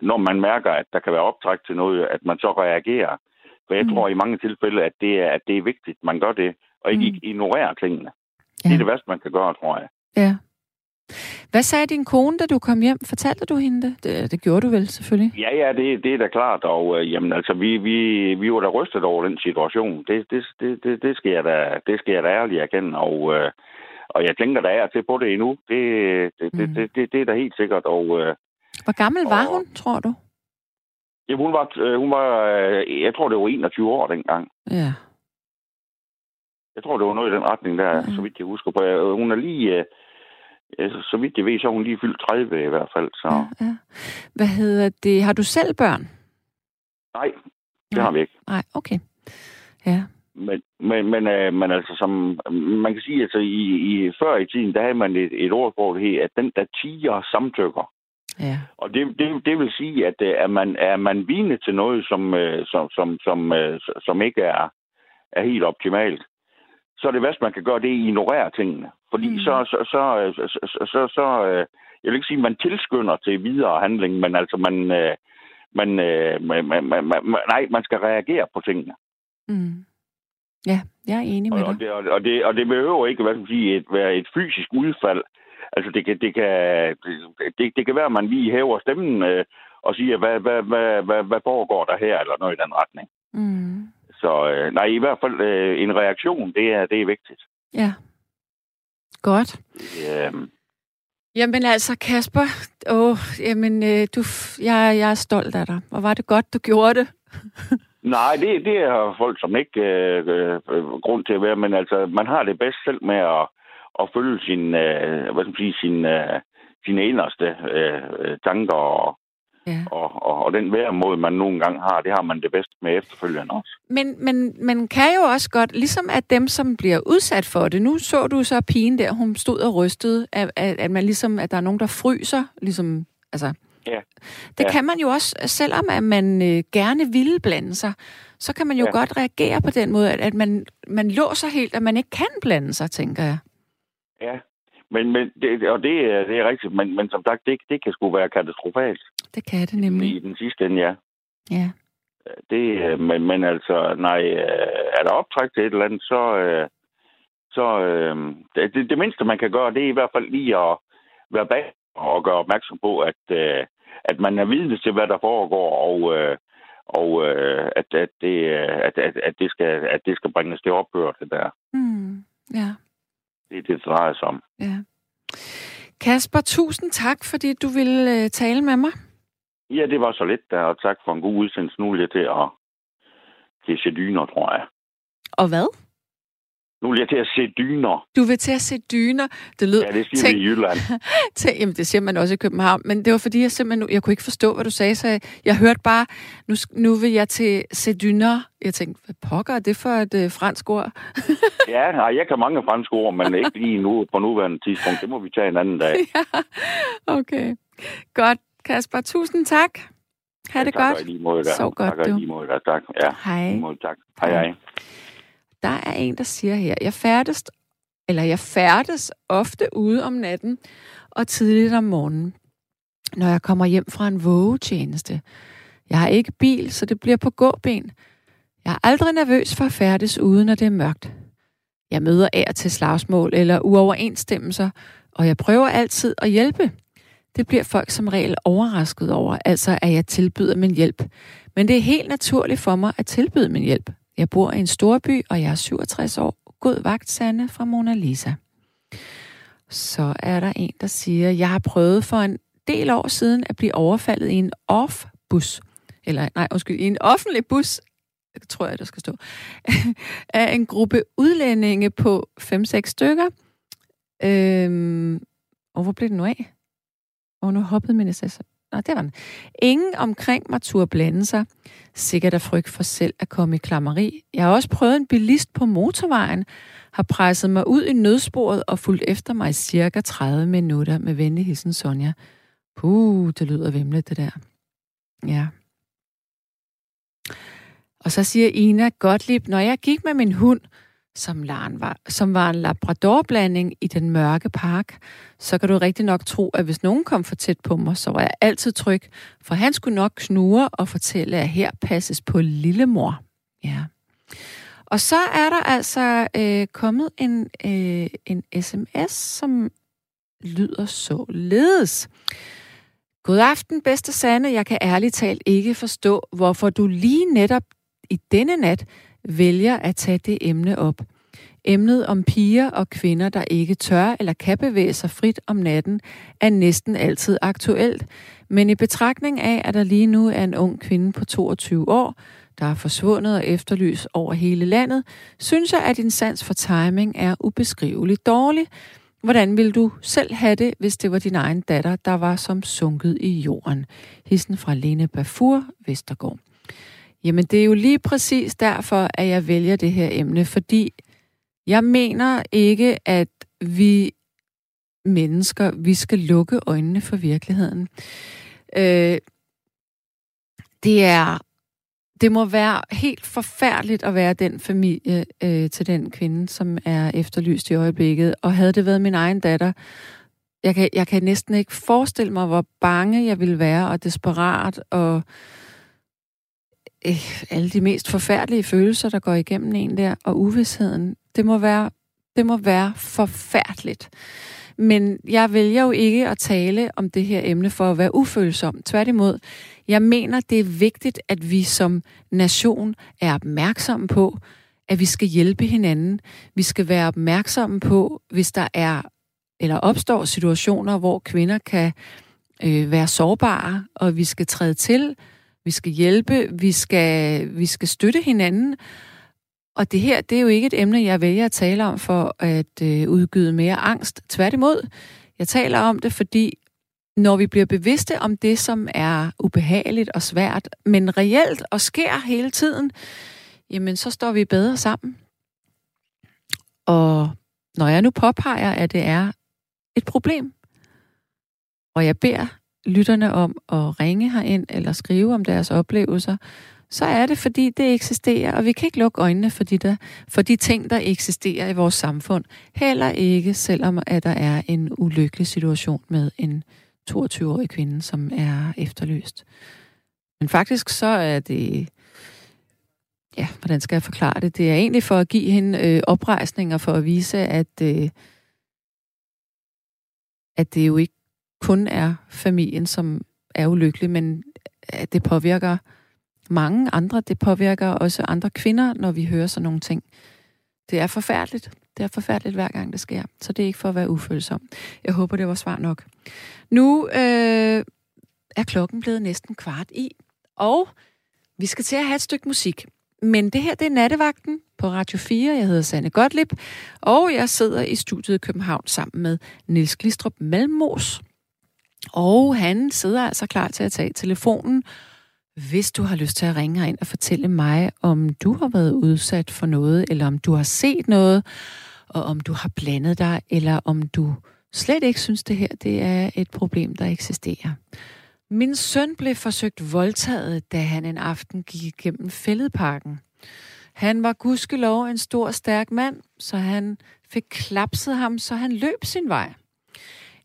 når man mærker, at der kan være optræk til noget, at man så reagerer. For jeg Mm. tror i mange tilfælde, at det er, at det er vigtigt, man gør det, og ikke Mm. ignorerer tingene. Ja. Det er det værste, man kan gøre, tror jeg. Ja. Hvad sagde din kone, da du kom hjem? Fortalte du hende det? Det, det gjorde du vel, selvfølgelig. Ja, ja, det, det er da klart, og øh, jamen, altså, vi, vi, vi var da rystet over den situation. Det, det, det, det, det, skal, jeg da, det skal jeg da ærligt erkende, og, øh, og jeg tænker, der er til på det endnu. Det, det, Mm. det, det, det, det er da helt sikkert, og, øh, Hvor gammel var hun, tror du? Ja, hun var, øh, hun var, øh, jeg tror, det var 21 år dengang. Ja. Jeg tror, det var noget i den retning der, Mhm. så vidt jeg husker. på. Øh, Hun er lige, øh, så vidt jeg ved, så er hun lige fyldt 30 i hvert fald. Så ja, ja. Hvad hedder det? Har du selv børn? nej, det Nej. har vi ikke. Nej, okay. Ja. Men, men, men, øh, men altså, som man kan sige, altså i, i, før i tiden, der havde man et, et ord for det her, at den der tiger samtykker. Ja. Og det, det, det vil sige, at øh, er man, er man vidne til noget, som, øh, som, som, som, øh, som ikke er, er helt optimalt, så er det værst, man kan gøre, det er at ignorere tingene. Fordi Mm. så, så, så, så, så, så, så jeg vil ikke sige, at man tilskynder til videre handling, men altså man, man, man, man, man, man, nej, man skal reagere på tingene. Mm. Ja, jeg er enig med Og, og, dig. det, og, og, det, og det behøver ikke hvad skal man sige, et, være et fysisk udfald. Altså, det kan, det kan, det, det kan være, at man lige hæver stemmen øh, og siger, hvad, hvad, hvad, hvad, hvad foregår der her, eller noget i den retning. Mm. Så øh, nej, i hvert fald øh, en reaktion, det er, det er vigtigt. Ja. Godt. Øh, Jamen altså, Kasper, åh, jamen, øh, du, jeg, jeg er stolt af dig. Og var det godt, du gjorde det? nej, det, det er folk, som ikke øh, øh, grund til at være, men altså, man har det bedst selv med at, at følge sin, øh, hvad skal man sige, sin, øh, sine inderste øh, øh, tanker og, Ja. og, og, og den væremåde, man nogle gange har, det har man det bedst med efterfølgende også. Men, men man kan jo også godt, ligesom at dem, som bliver udsat for det, nu så du så pigen der, hun stod og rystede, at, at, at man ligesom, at der er nogen, der fryser, ligesom, altså, Ja. det Ja. kan man jo også, selvom at man øh, gerne ville blande sig, så kan man jo Ja. godt reagere på den måde, at, at man, man låser helt, at man ikke kan blande sig, tænker jeg. Ja, men, men det, og det, er- det er rigtigt, men, men som sagt, det, det kan sgu være katastrofalt Det kan det i nemlig. den sidste ende, ja. Ja. Det, øh, men, men altså, nej, øh, er der optræk til et eller andet, så, øh, så det, det, mindste, man kan gøre, det er i hvert fald lige at være bag og gøre opmærksom på, at, at man er vidne til, hvad der foregår, og, og at, at, det, at, at, at, det skal, at det skal bringes til ophør, det der. Mm. Ja. Det, det drejer sig om. Ja. Kasper, tusind tak, fordi du ville øh, tale med mig. Ja, det var så lidt der, og tak for en god udsendelse. Nu vil jeg til at, til at se dyner, tror jeg. Og hvad? Nu vil jeg til at se dyner. Du vil til at se dyner. Det lød... Ja, det siger Tænk- vi i Jylland. Tænk, jamen, det siger man også i København, men det var fordi, jeg simpelthen, jeg kunne ikke forstå, hvad du sagde, så jeg, jeg hørte bare, nu, nu vil jeg til se dyner. Jeg tænkte, hvad pokker er det for et øh, fransk ord? Ja, nej, jeg kan mange franske ord, men ikke lige nu på nuværende tidspunkt. Det må vi tage en anden dag. ja, okay. Godt, Kasper. Tusind tak. Ha' det tak, godt. lige måde, der. Sov godt, tak, du. lige måde, der. Tak, ja. Hej. måde, tak. Hej, hej. Der er en, der siger her, jeg færdes, eller jeg færdes ofte ude om natten og tidligt om morgenen, når jeg kommer hjem fra en vågetjeneste. Jeg har ikke bil, så det bliver på gåben. Jeg er aldrig nervøs for at færdes ude, når det er mørkt. Jeg møder af til slagsmål eller uoverensstemmelser, og jeg prøver altid at hjælpe. Det bliver folk som regel overrasket over, altså at jeg tilbyder min hjælp. Men det er helt naturligt for mig at tilbyde min hjælp. Jeg bor i en storby, og jeg er 67 år. God vagt, Sanne fra Mona Lisa. Så er der en, der siger, jeg har prøvet for en del år siden at blive overfaldet i en off-bus. Eller, nej, undskyld, i en offentlig bus, tror jeg, der skal stå, af en gruppe udlændinge på 5-6 stykker. Øhm, og hvor blev det nu af? Og nu hoppede min sms. Nå, det var den. Ingen omkring mig turde blande sig. Sikkert af frygt for selv at komme i klammeri. Jeg har også prøvet en bilist på motorvejen, har presset mig ud i nødsporet og fulgt efter mig i cirka 30 minutter med venlig hilsen Sonja. Puh, det lyder vemmeligt, det der. Ja. Og så siger Ina Gottlieb, når jeg gik med min hund, som, Laren var, som var en labradorblanding i den mørke park, så kan du rigtig nok tro, at hvis nogen kom for tæt på mig, så var jeg altid tryg, for han skulle nok knure og fortælle, at her passes på lillemor. Ja. Og så er der altså øh, kommet en, øh, en sms, som lyder således. God aften, bedste Sanne. Jeg kan ærligt talt ikke forstå, hvorfor du lige netop i denne nat vælger at tage det emne op. Emnet om piger og kvinder, der ikke tør eller kan bevæge sig frit om natten, er næsten altid aktuelt. Men i betragtning af, at der lige nu er en ung kvinde på 22 år, der er forsvundet og efterlys over hele landet, synes jeg, at din sans for timing er ubeskriveligt dårlig. Hvordan vil du selv have det, hvis det var din egen datter, der var som sunket i jorden? Hissen fra Lene Bafur, Vestergaard. Jamen, det er jo lige præcis derfor, at jeg vælger det her emne, fordi jeg mener ikke, at vi mennesker, vi skal lukke øjnene for virkeligheden. Øh, det er det må være helt forfærdeligt at være den familie øh, til den kvinde, som er efterlyst i øjeblikket. Og havde det været min egen datter, jeg kan, jeg kan næsten ikke forestille mig, hvor bange jeg ville være, og desperat, og øh, Øh, alle de mest forfærdelige følelser, der går igennem en der, og uvidsheden. Det må være, det må være forfærdeligt. Men jeg vælger jo ikke at tale om det her emne for at være ufølsom. Tværtimod, jeg mener, det er vigtigt, at vi som nation er opmærksomme på, at vi skal hjælpe hinanden. Vi skal være opmærksomme på, hvis der er eller opstår situationer, hvor kvinder kan øh, være sårbare, og vi skal træde til, vi skal hjælpe, vi skal, vi skal støtte hinanden. Og det her, det er jo ikke et emne, jeg vælger at tale om for at øh, udgyde mere angst. Tværtimod, jeg taler om det, fordi når vi bliver bevidste om det, som er ubehageligt og svært, men reelt og sker hele tiden, jamen så står vi bedre sammen. Og når jeg nu påpeger, at det er et problem, og jeg beder lytterne om at ringe herind eller skrive om deres oplevelser, så er det, fordi det eksisterer, og vi kan ikke lukke øjnene for de, der, for de ting, der eksisterer i vores samfund. Heller ikke, selvom at der er en ulykkelig situation med en 22-årig kvinde, som er efterløst. Men faktisk så er det... Ja, hvordan skal jeg forklare det? Det er egentlig for at give hende øh, oprejsninger, for at vise, at, øh, at det jo ikke kun er familien, som er ulykkelig, men at det påvirker mange andre. Det påvirker også andre kvinder, når vi hører sådan nogle ting. Det er forfærdeligt. Det er forfærdeligt hver gang det sker. Så det er ikke for at være ufølsom. Jeg håber, det var svar nok. Nu øh, er klokken blevet næsten kvart i, og vi skal til at have et stykke musik. Men det her, det er nattevagten på Radio 4. Jeg hedder Sanne Gottlieb, og jeg sidder i studiet i København sammen med Nils Glistrup Malmos. Og han sidder altså klar til at tage telefonen hvis du har lyst til at ringe ind og fortælle mig, om du har været udsat for noget, eller om du har set noget, og om du har blandet dig, eller om du slet ikke synes, det her det er et problem, der eksisterer. Min søn blev forsøgt voldtaget, da han en aften gik igennem fældeparken. Han var gudskelov en stor, stærk mand, så han fik klapset ham, så han løb sin vej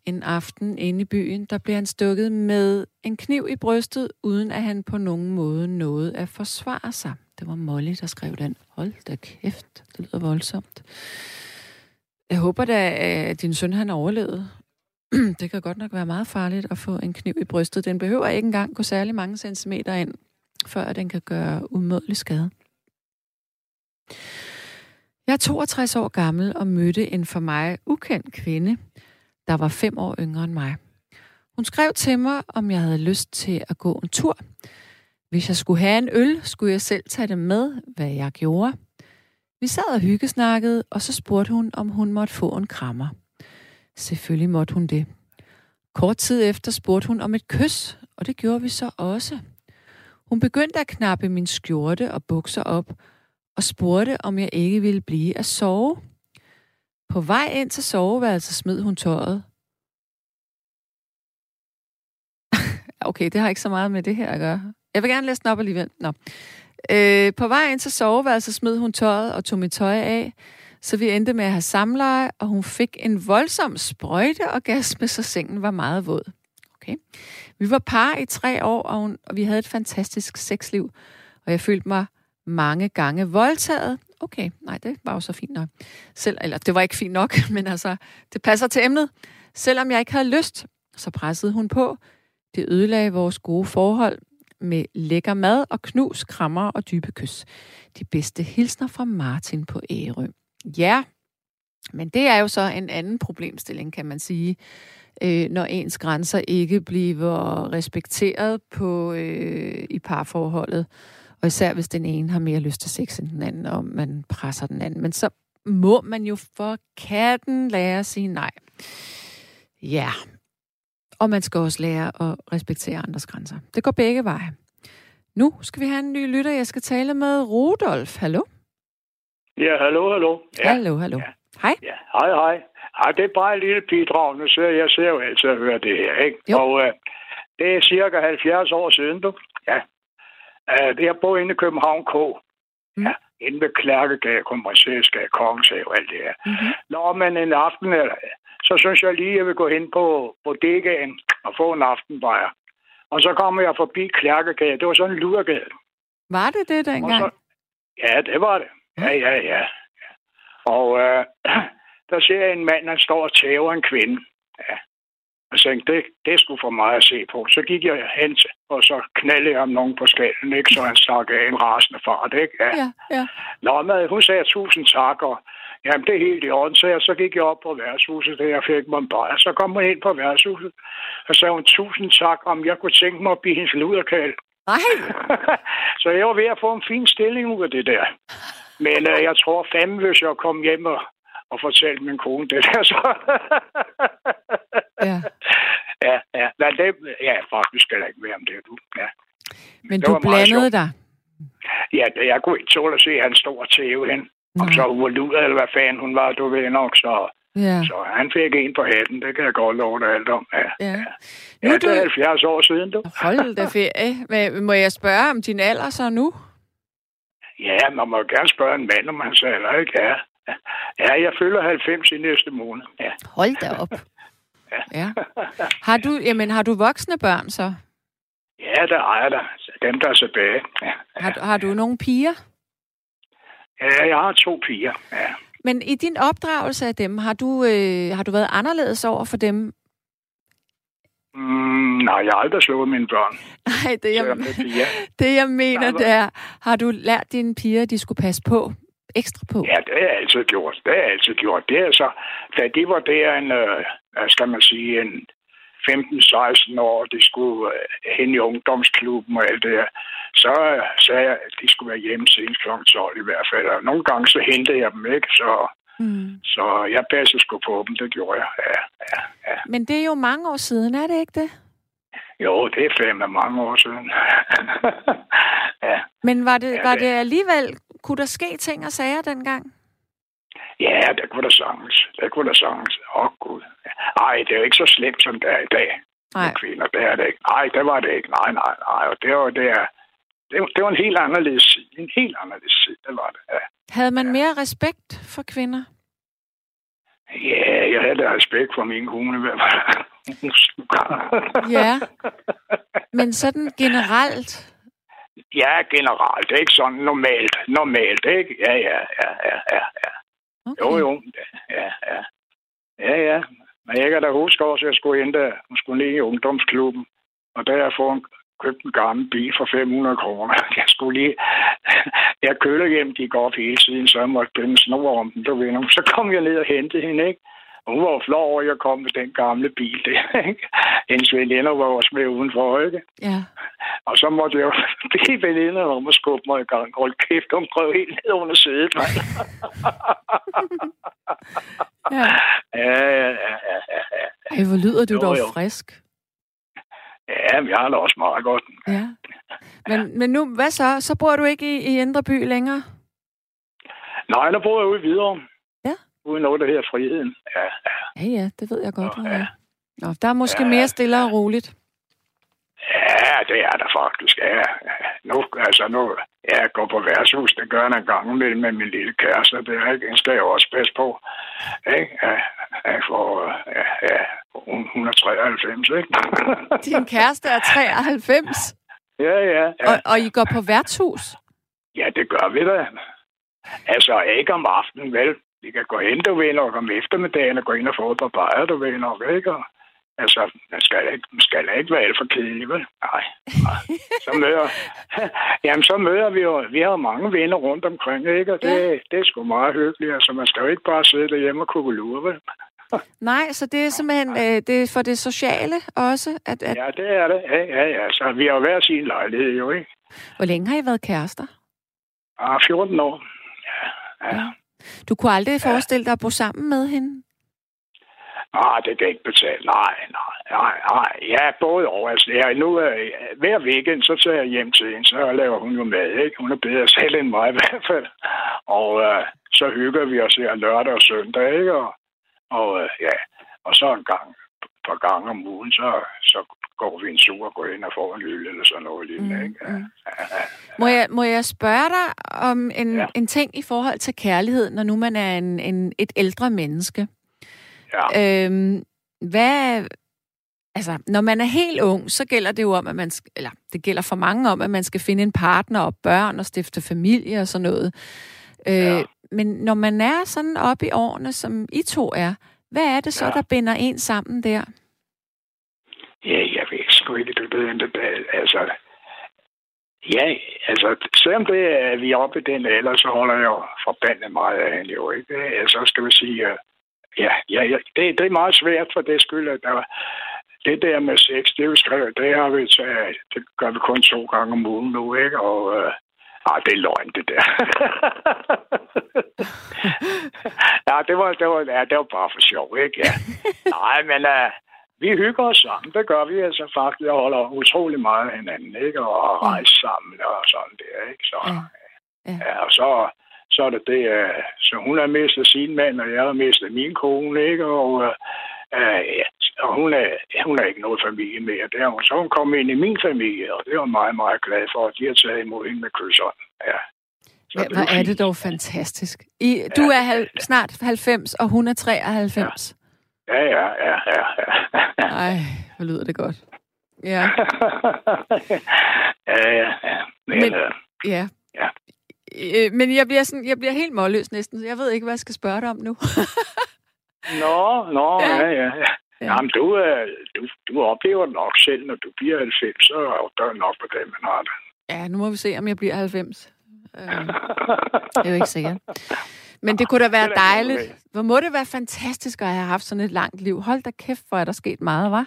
en aften inde i byen, der blev han stukket med en kniv i brystet, uden at han på nogen måde nåede at forsvare sig. Det var Molly, der skrev den. Hold da kæft, det lyder voldsomt. Jeg håber da, at din søn han overlevede. det kan godt nok være meget farligt at få en kniv i brystet. Den behøver ikke engang gå særlig mange centimeter ind, før den kan gøre umådelig skade. Jeg er 62 år gammel og mødte en for mig ukendt kvinde, der var fem år yngre end mig. Hun skrev til mig, om jeg havde lyst til at gå en tur. Hvis jeg skulle have en øl, skulle jeg selv tage det med, hvad jeg gjorde. Vi sad og hyggesnakkede, og så spurgte hun, om hun måtte få en krammer. Selvfølgelig måtte hun det. Kort tid efter spurgte hun om et kys, og det gjorde vi så også. Hun begyndte at knappe min skjorte og bukser op, og spurgte, om jeg ikke ville blive at sove. På vej ind til soveværelset smed hun tøjet. okay, det har ikke så meget med det her at gøre. Jeg vil gerne læse den op alligevel. Nå. Øh, på vej ind til soveværelset smed hun tøjet og tog mit tøj af, så vi endte med at have samleje, og hun fik en voldsom sprøjte og gas med, så sengen var meget våd. Okay. Vi var par i tre år, og, hun, og vi havde et fantastisk sexliv, og jeg følte mig mange gange voldtaget, okay, nej, det var jo så fint nok. Selv, eller det var ikke fint nok, men altså, det passer til emnet. Selvom jeg ikke havde lyst, så pressede hun på. Det ødelagde vores gode forhold med lækker mad og knus, krammer og dybe kys. De bedste hilsner fra Martin på Ærø. Ja, men det er jo så en anden problemstilling, kan man sige, øh, når ens grænser ikke bliver respekteret på øh, i parforholdet. Og især hvis den ene har mere lyst til sex end den anden, og man presser den anden. Men så må man jo for katten lære at sige nej. Ja. Og man skal også lære at respektere andres grænser. Det går begge veje. Nu skal vi have en ny lytter. Jeg skal tale med Rudolf. Hallo? Ja, hallo, hallo. Ja. Hallo, hallo. Ja. Hej. Ja, hej, hej. Ej, det er bare et lille bidrag. Nu ser jeg ser jo altid at høre det her, ikke? Jo. Og øh, det er cirka 70 år siden, du. Ja. Øh, det jeg bor inde i København K. Mm. Ja. Inde ved Klærkegade, Kongenshave og alt det her. Mm-hmm. Når man en aften, eller, så synes jeg lige, at jeg vil gå hen på bodegaen og få en aftenbajer. Og så kommer jeg forbi Klærkegade. Det var sådan en ludergade. Var det det Og dengang? så, ja, det var det. Ja, ja, ja. Og øh, der ser jeg en mand, han står og tæver en kvinde. Ja. Så tænkte, det, det sgu for meget at se på. Så gik jeg hen, til, og så knaldede jeg ham nogen på skallen, ikke? Så han stak af en rasende fart, ikke? Ja. Ja, ja. Nå, men hun sagde tusind tak, og jamen, det er helt i orden. Så, jeg, så gik jeg op på værtshuset, da jeg fik mig en bajer. Så kom hun ind på værtshuset, og sagde hun tusind tak, om jeg kunne tænke mig at blive hendes luderkald. Nej, så jeg var ved at få en fin stilling ud af det der. Men øh, jeg tror fandme, hvis jeg kom hjem og, og fortalte min kone det der, så... ja. Ja, ja. Men det, ja, faktisk skal der ikke være om det, du. Ja, Men Det du blandede dig. ja det, jeg kunne ikke tåle at se, at han stod og tæve hen. Om Nej. så hun var luder, eller hvad fanden hun var, du ved nok. Så, Ja, så han fik en på hatten, det kan jeg godt love dig alt om. Ja, ja. ja. Nu ja det er du... 70 år siden, du. Hold da ferie. Men må jeg spørge om din alder så nu? Ja, man må gerne spørge en mand, om han sagde, eller ikke? Ja. ja, jeg fylder 90 i næste måned. Ja. Hold da op. Ja. Har du, jamen, har du voksne børn så? Ja, der ejer der. Dem, der er tilbage. Ja. Har, du- har du nogle piger? ja, jeg har to piger. Ja. Men i din opdragelse af dem, har du, øh, har du været anderledes over for dem? Mm, nej, jeg har aldrig slået mine børn. Nej, det jeg, selvom det er jeg mener, det er, har du lært dine piger, at de skulle passe på? Ekstra på? Ja, det har jeg altid gjort. Det har jeg altid gjort. Det er så, da de var der en, øh, hvad skal man sige, en 15-16 år, de skulle øh, hen i ungdomsklubben og alt det her, så øh, sagde jeg, at de skulle være hjemme senest kl. 12 i hvert fald. Og nogle gange så hentede jeg dem ikke, så, Mm. så jeg passede sgu på dem. Det gjorde jeg. Ja, ja, ja. Men det er jo mange år siden, er det ikke det? Jo, det er fandme mange år siden. ja. Men var det, Ja, var det- det alligevel, kunne der ske ting og sager dengang? Ja, det kunne da sagtens. Det kunne da sagtens. Åh, oh, Gud. Ej, det er jo ikke så slemt, som det er i dag. Nej. kvinder. Det er det ikke. Nej, det var det ikke. Nej, nej, nej. Og det var, det er, det, var- det var en helt anderledes side. En helt anderledes side, det var det. Ja. Havde man mere respekt for kvinder? Ja, jeg havde da respekt for min kone. Ja. Men sådan generelt, ja, generelt. Det er ikke sådan normalt. Normalt, ikke? Ja, ja, ja, ja, ja. Okay. Jo, jo. Ja, ja. Ja, ja. Men jeg kan da huske også, at jeg skulle ind der. Hun skulle ned i ungdomsklubben. Og der jeg får en, købt en gammel bil for 500 kroner. Jeg skulle lige... Jeg kørte hjem, gik op hele tiden, så jeg måtte binde snor om den. Du ved, så kom jeg ned og hentede hende, ikke? Og hun var jo flov over, at jeg kom med den gamle bil der, ikke? Hendes veninder var også med udenfor, ikke? ja. Og så måtte jeg jo blive veninder om at skubbe mig i gang. Hold kæft, hun prøvede helt ned under sædet, mand. ja. Ja, ja, ja, ja, ja, ja. Ej, hvor lyder du Jo, dog jo. frisk. Ja, men jeg har det også meget godt. Ja. Men, men nu, hvad så? Så bor du ikke i, i Indre By længere? Nej, der bor jeg ude videre. Ja. Ude i noget, der hedder friheden. Ja, ja. Ja, ja, det ved jeg godt, Nå, ja. Nå, der er måske Ja, mere stille og roligt. ja det er der faktisk. Ja. Nu, altså nu, jeg går på værtshus, det gør jeg en gang imellem med min lille kæreste. Det er ikke, skal jeg også passe på. Ikke? Ja, ja, for, ja, ja, hun, hun er 93, ikke? Din kæreste er 93, ja, ja, ja. og, og I går på værtshus. Ja, det gør vi da. Altså, ikke om aftenen, vel? Vi kan gå hen, du ved nok, om eftermiddagen og gå ind og få et par bajer, du ved nok, ikke? Og, Altså, man skal ikke, man skal ikke være alt for kedelig, vel? Nej. nej. Så møder, jamen, så møder vi jo, vi har mange venner rundt omkring, ikke? Og det, ja. det er sgu meget hyggeligt. Altså, man skal jo ikke bare sidde derhjemme og kukulure, vel? Nej, så det er simpelthen øh, det er for det sociale også? At, at... Ja, det er det. Ja, ja, ja. Så vi har jo været sin lejlighed, jo, ikke? Hvor længe har I været kærester? Ah, 14 år. Ja, ja. ja. Du kunne aldrig ja. forestille dig at bo sammen med hende? Nej, det kan ikke betale. Nej, nej, nej, nej. Ja, både over. Altså, ja, nu, øh, hver weekend, så tager jeg hjem til hende, så laver hun jo mad, ikke? Hun er bedre selv end mig i hvert fald. Og øh, så hygger vi os her lørdag og søndag, ikke? Og, og øh, ja, og så en gang, et par gange om ugen, så, så går vi en tur og går ind og får en lille eller sådan noget lignende, mm, ikke? Ja, mm. ja, ja. Må, jeg, må jeg spørge dig om en, ja. en ting i forhold til kærlighed, når nu man er en, en, et ældre menneske? Ja. Øhm, hvad, altså, når man er helt ung, så gælder det jo om, at man, eller det gælder for mange om, at man skal finde en partner og børn og stifte familie og sådan noget. Øh, ja. Men når man er sådan oppe i årene, som I to er, hvad er det så, ja. der binder en sammen der? Sgu ikke, du ved, det, altså, ja, altså, selvom det er, vi er oppe i den alder, så holder jeg jo forbandet meget af hende jo, ikke? Altså, skal vi sige, ja, ja, ja det, det er meget svært for det skyld, at der, det der med sex, det er jo skrevet, det har vi taget, det gør vi kun to gange om ugen nu, ikke? Og øh, ah, det er løgn, det der. ja, det var, det var, ja, det var bare for sjov, ikke? Ja. Nej, men uh, vi hygger os sammen. Det gør vi altså faktisk. Jeg holder utrolig meget af hinanden, ikke? Og rejse sammen og sådan der, ikke? Så, ja. Ja. ja og så, så er det det, uh, så hun har mistet sin mand, og jeg har mistet min kone, ikke? Og, uh, uh, ja, og hun er, hun er ikke noget familie mere. Der, hun. Så hun kom ind i min familie, og det var meget, meget glad for, at de har taget imod hende med kysseren. Ja. Så ja, hvor er det dog fantastisk. I, du ja, er halv, snart 90, og hun er 93. Ja, ja, ja, ja. ja. Ej, hvor lyder det godt. Ja. ja, ja, ja. Men, øh, ja. ja. Øh, men jeg bliver, sådan, jeg bliver helt målløs næsten, så jeg ved ikke, hvad jeg skal spørge dig om nu. nå, nå, ja, ja, ja. ja. Jamen, du, øh, du, du oplever det nok selv, når du bliver 90, så er der nok på det, man har det. Ja, nu må vi se, om jeg bliver 90. Øh, det er jo ikke sikkert. Men det kunne da være dejligt. Hvor må det være fantastisk at have haft sådan et langt liv. Hold da kæft, hvor er der sket meget, var?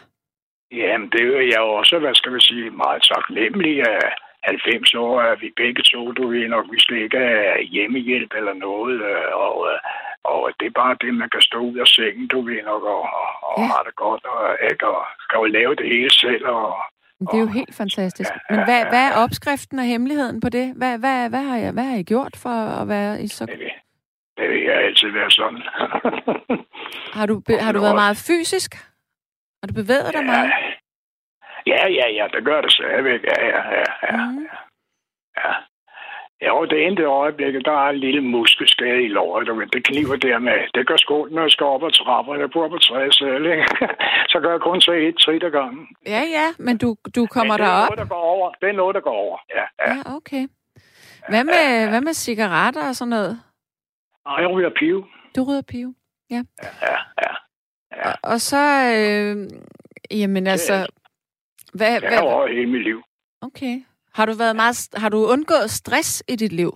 Jamen, det er jo også, hvad skal vi sige, meget taknemmelig af 90 år, at vi begge to, du ved nok, vi slet ikke er hjemmehjælp eller noget, øh, og, øh, og det er bare det, man kan stå ud af sengen, du ved nok, og, og ja. har det godt, og, ikke, og kan jo lave det hele selv, og, det er jo helt fantastisk. Men hvad, hvad er opskriften og hemmeligheden på det? Hvad, hvad, hvad, har, jeg, hvad har I gjort for at være i så... Det vil, jeg altid være sådan. har du, har du været meget fysisk? Har du bevæget dig ja. meget? Ja, ja, ja, det gør det stadigvæk. Ja, ja, ja, ja. Mm. ja. Ja, det endte øjeblik, der er en lille muskelskade i låret, men det kniver der med. Det gør skolen, når jeg skal op ad trapper. Jeg bor på tredje sal, ikke? Så gør jeg kun så et trit ad gangen. Ja, ja, men du, du kommer derop. det er noget, der går over. Det er noget, der går over, ja. Ja, ja okay. Hvad med, ja, ja. hvad med cigaretter og sådan noget? Nej, jeg ryger pive. Du ryger pive, ja. Ja, ja. ja. Og, og så, øh, jamen altså... Hvad, det hvad, hele mit liv. Okay. Har du været meget, har du undgået stress i dit liv?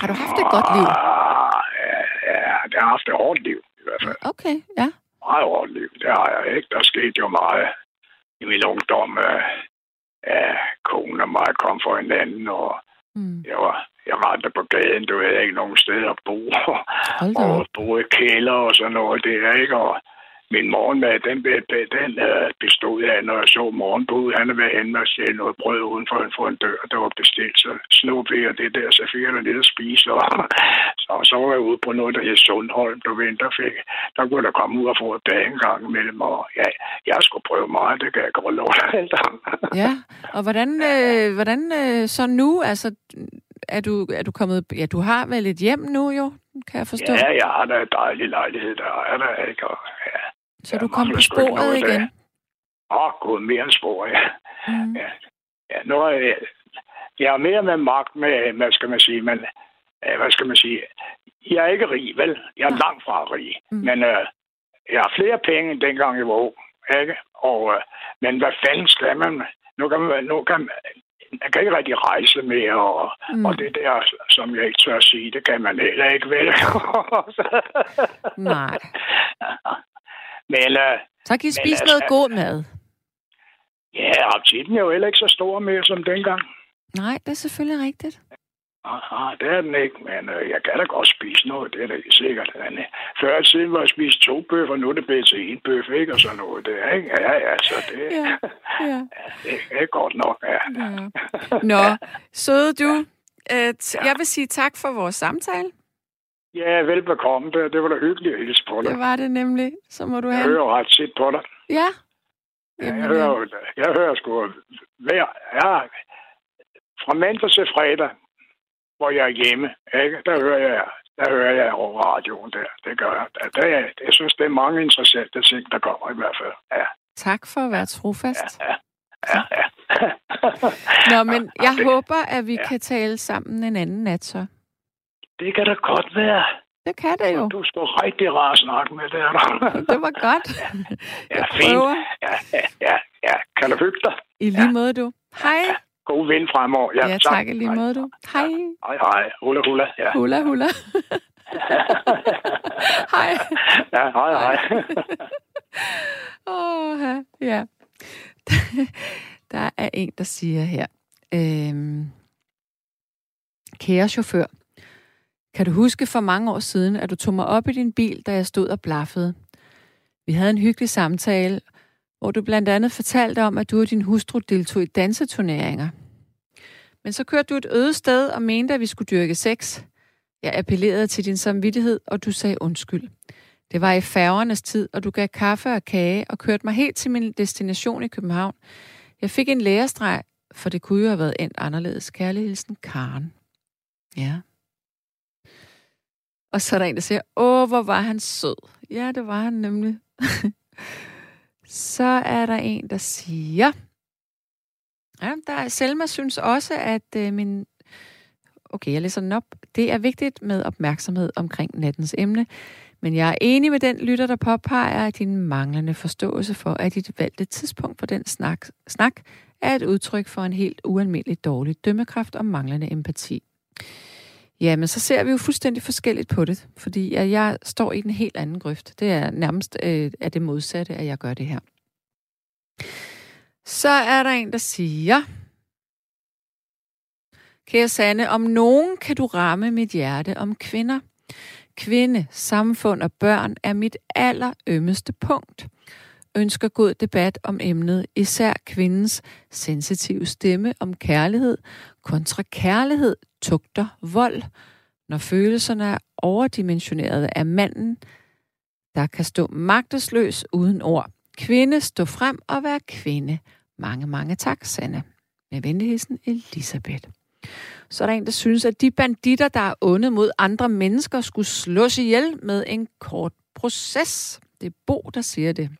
Har du haft et godt liv? Ah, ja, ja, jeg har haft et hårdt liv i hvert fald. Okay, ja. Meget hårdt liv, det har jeg ikke. Der skete jo meget i min ungdom. Ja, kone og mig kom for hinanden, og mm. jeg var jeg rendte på gaden, du havde ikke nogen sted at bo. og bo i kælder og sådan noget der, ikke? Og min morgenmad, den, den uh, bestod af, når jeg så morgenbud, han havde været henne og stjæle noget brød uden for, for en dør, der var bestilt, så snop vi og det der, så fik jeg lidt at spise, og så, så var jeg ude på noget, der hed Sundholm, du ved, der, fik, der kunne der komme ud og få et bag en gang imellem, og ja, jeg skulle prøve meget, det kan jeg godt lov Ja, og hvordan, øh, hvordan øh, så nu, altså, er du, er du kommet... Ja, du har vel et hjem nu, jo, kan jeg forstå? Ja, jeg har da en dejlig lejlighed, der er der, ikke? Og, ja, så du kom på sporet igen? Åh, oh, gud, mere end spor, ja. Mm. ja. ja nu er jeg, jeg er mere med magt med, hvad skal man sige, men hvad skal man sige, jeg er ikke rig, vel? Jeg er ja. langt fra rig. Mm. Men uh, jeg har flere penge, end dengang jeg var ung. ikke? Og, øh, men hvad fanden skal man? Nu kan man, nu kan man, man kan ikke rigtig rejse mere, og, mm. og det der, som jeg ikke tør sige, det kan man heller ikke, vel? Nej. men, uh, så kan I spise altså, noget god mad. Ja, appetitten er jo heller ikke så stor mere som dengang. Nej, det er selvfølgelig rigtigt. Aha, det er den ikke, men øh, jeg kan da godt spise noget, det er da ikke sikkert. Men, øh, før i tiden var jeg spist to bøffer, nu er det blevet til en bøf, ikke? Og sådan noget, det er, ikke? Ja, ja, så det, ja, ja. det er godt nok, ja. ja. Nå, søde du, øh, ja. jeg vil sige tak for vores samtale. Ja, velbekomme. Det, det var da hyggeligt at hilse på dig. Det var det nemlig. Så må du have... Jeg hører ret set på dig. Ja. ja jeg, hører, jeg hører sgu hver... Ja, fra mandag til fredag, hvor jeg er hjemme, ikke? der hører jeg der hører jeg over radioen der. Det gør jeg. Det er, jeg synes, det er mange interessante ting, der kommer i hvert fald. Ja. Tak for at være trofast. Ja, ja. ja, ja. Nå, men jeg ja, håber, at vi ja. kan tale sammen en anden nat så. Det kan da godt være. Det kan det jo. Du står rigtig rar snakke med der. det var godt. Ja, ja fint. Ja, ja, ja, ja. Kan du hygge dig? I lige ja. måde, du. Hej. Ja god vind fremover. Ja, ja tak. tak lige måde, du. Hej. Hej, hej. Hula, hula. Ja. Hula, hula. hej. Ja, hej, hej. Åh, oh, ja. Der er en, der siger her. Øhm, kære chauffør, kan du huske for mange år siden, at du tog mig op i din bil, da jeg stod og blaffede? Vi havde en hyggelig samtale, hvor du blandt andet fortalte om, at du og din hustru deltog i danseturneringer. Men så kørte du et øde sted og mente, at vi skulle dyrke sex. Jeg appellerede til din samvittighed, og du sagde undskyld. Det var i færgernes tid, og du gav kaffe og kage og kørte mig helt til min destination i København. Jeg fik en lærestreg, for det kunne jo have været endt anderledes. Kærlig hilsen, Karen. Ja. Og så er der en, der siger, åh, hvor var han sød. Ja, det var han nemlig. så er der en, der siger, Ja, der er, Selma synes også, at øh, min... Okay, jeg læser den op. Det er vigtigt med opmærksomhed omkring nattens emne, men jeg er enig med den lytter, der påpeger, at din manglende forståelse for, at dit valgte tidspunkt for den snak, snak er et udtryk for en helt ualmindelig dårlig dømmekraft og manglende empati. Ja, men så ser vi jo fuldstændig forskelligt på det, fordi at jeg står i den helt anden grøft. Det er nærmest øh, er det modsatte, at jeg gør det her. Så er der en, der siger, Kære Sanne, om nogen kan du ramme mit hjerte om kvinder. Kvinde, samfund og børn er mit allerømmeste punkt. Ønsker god debat om emnet, især kvindens sensitive stemme om kærlighed kontra kærlighed, tugter, vold, når følelserne er overdimensionerede af manden, der kan stå magtesløs uden ord. Kvinde, stå frem og vær kvinde. Mange, mange tak, Sanne. Med venligheden, Elisabeth. Så er der en, der synes, at de banditter, der er onde mod andre mennesker, skulle slås ihjel med en kort proces. Det er Bo, der siger det.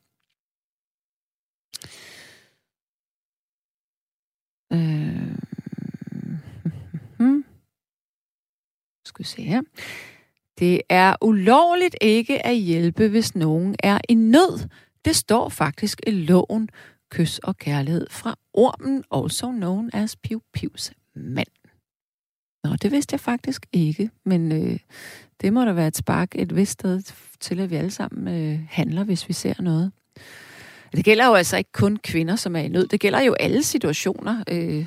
Øh... Skal se her. Det er ulovligt ikke at hjælpe, hvis nogen er i nød. Det står faktisk i loven kys og kærlighed fra ormen, also known as Piu Pius mand. Nå, det vidste jeg faktisk ikke, men øh, det må da være et spark et vist sted til, at vi alle sammen øh, handler, hvis vi ser noget. Det gælder jo altså ikke kun kvinder, som er i nød. Det gælder jo alle situationer. Øh,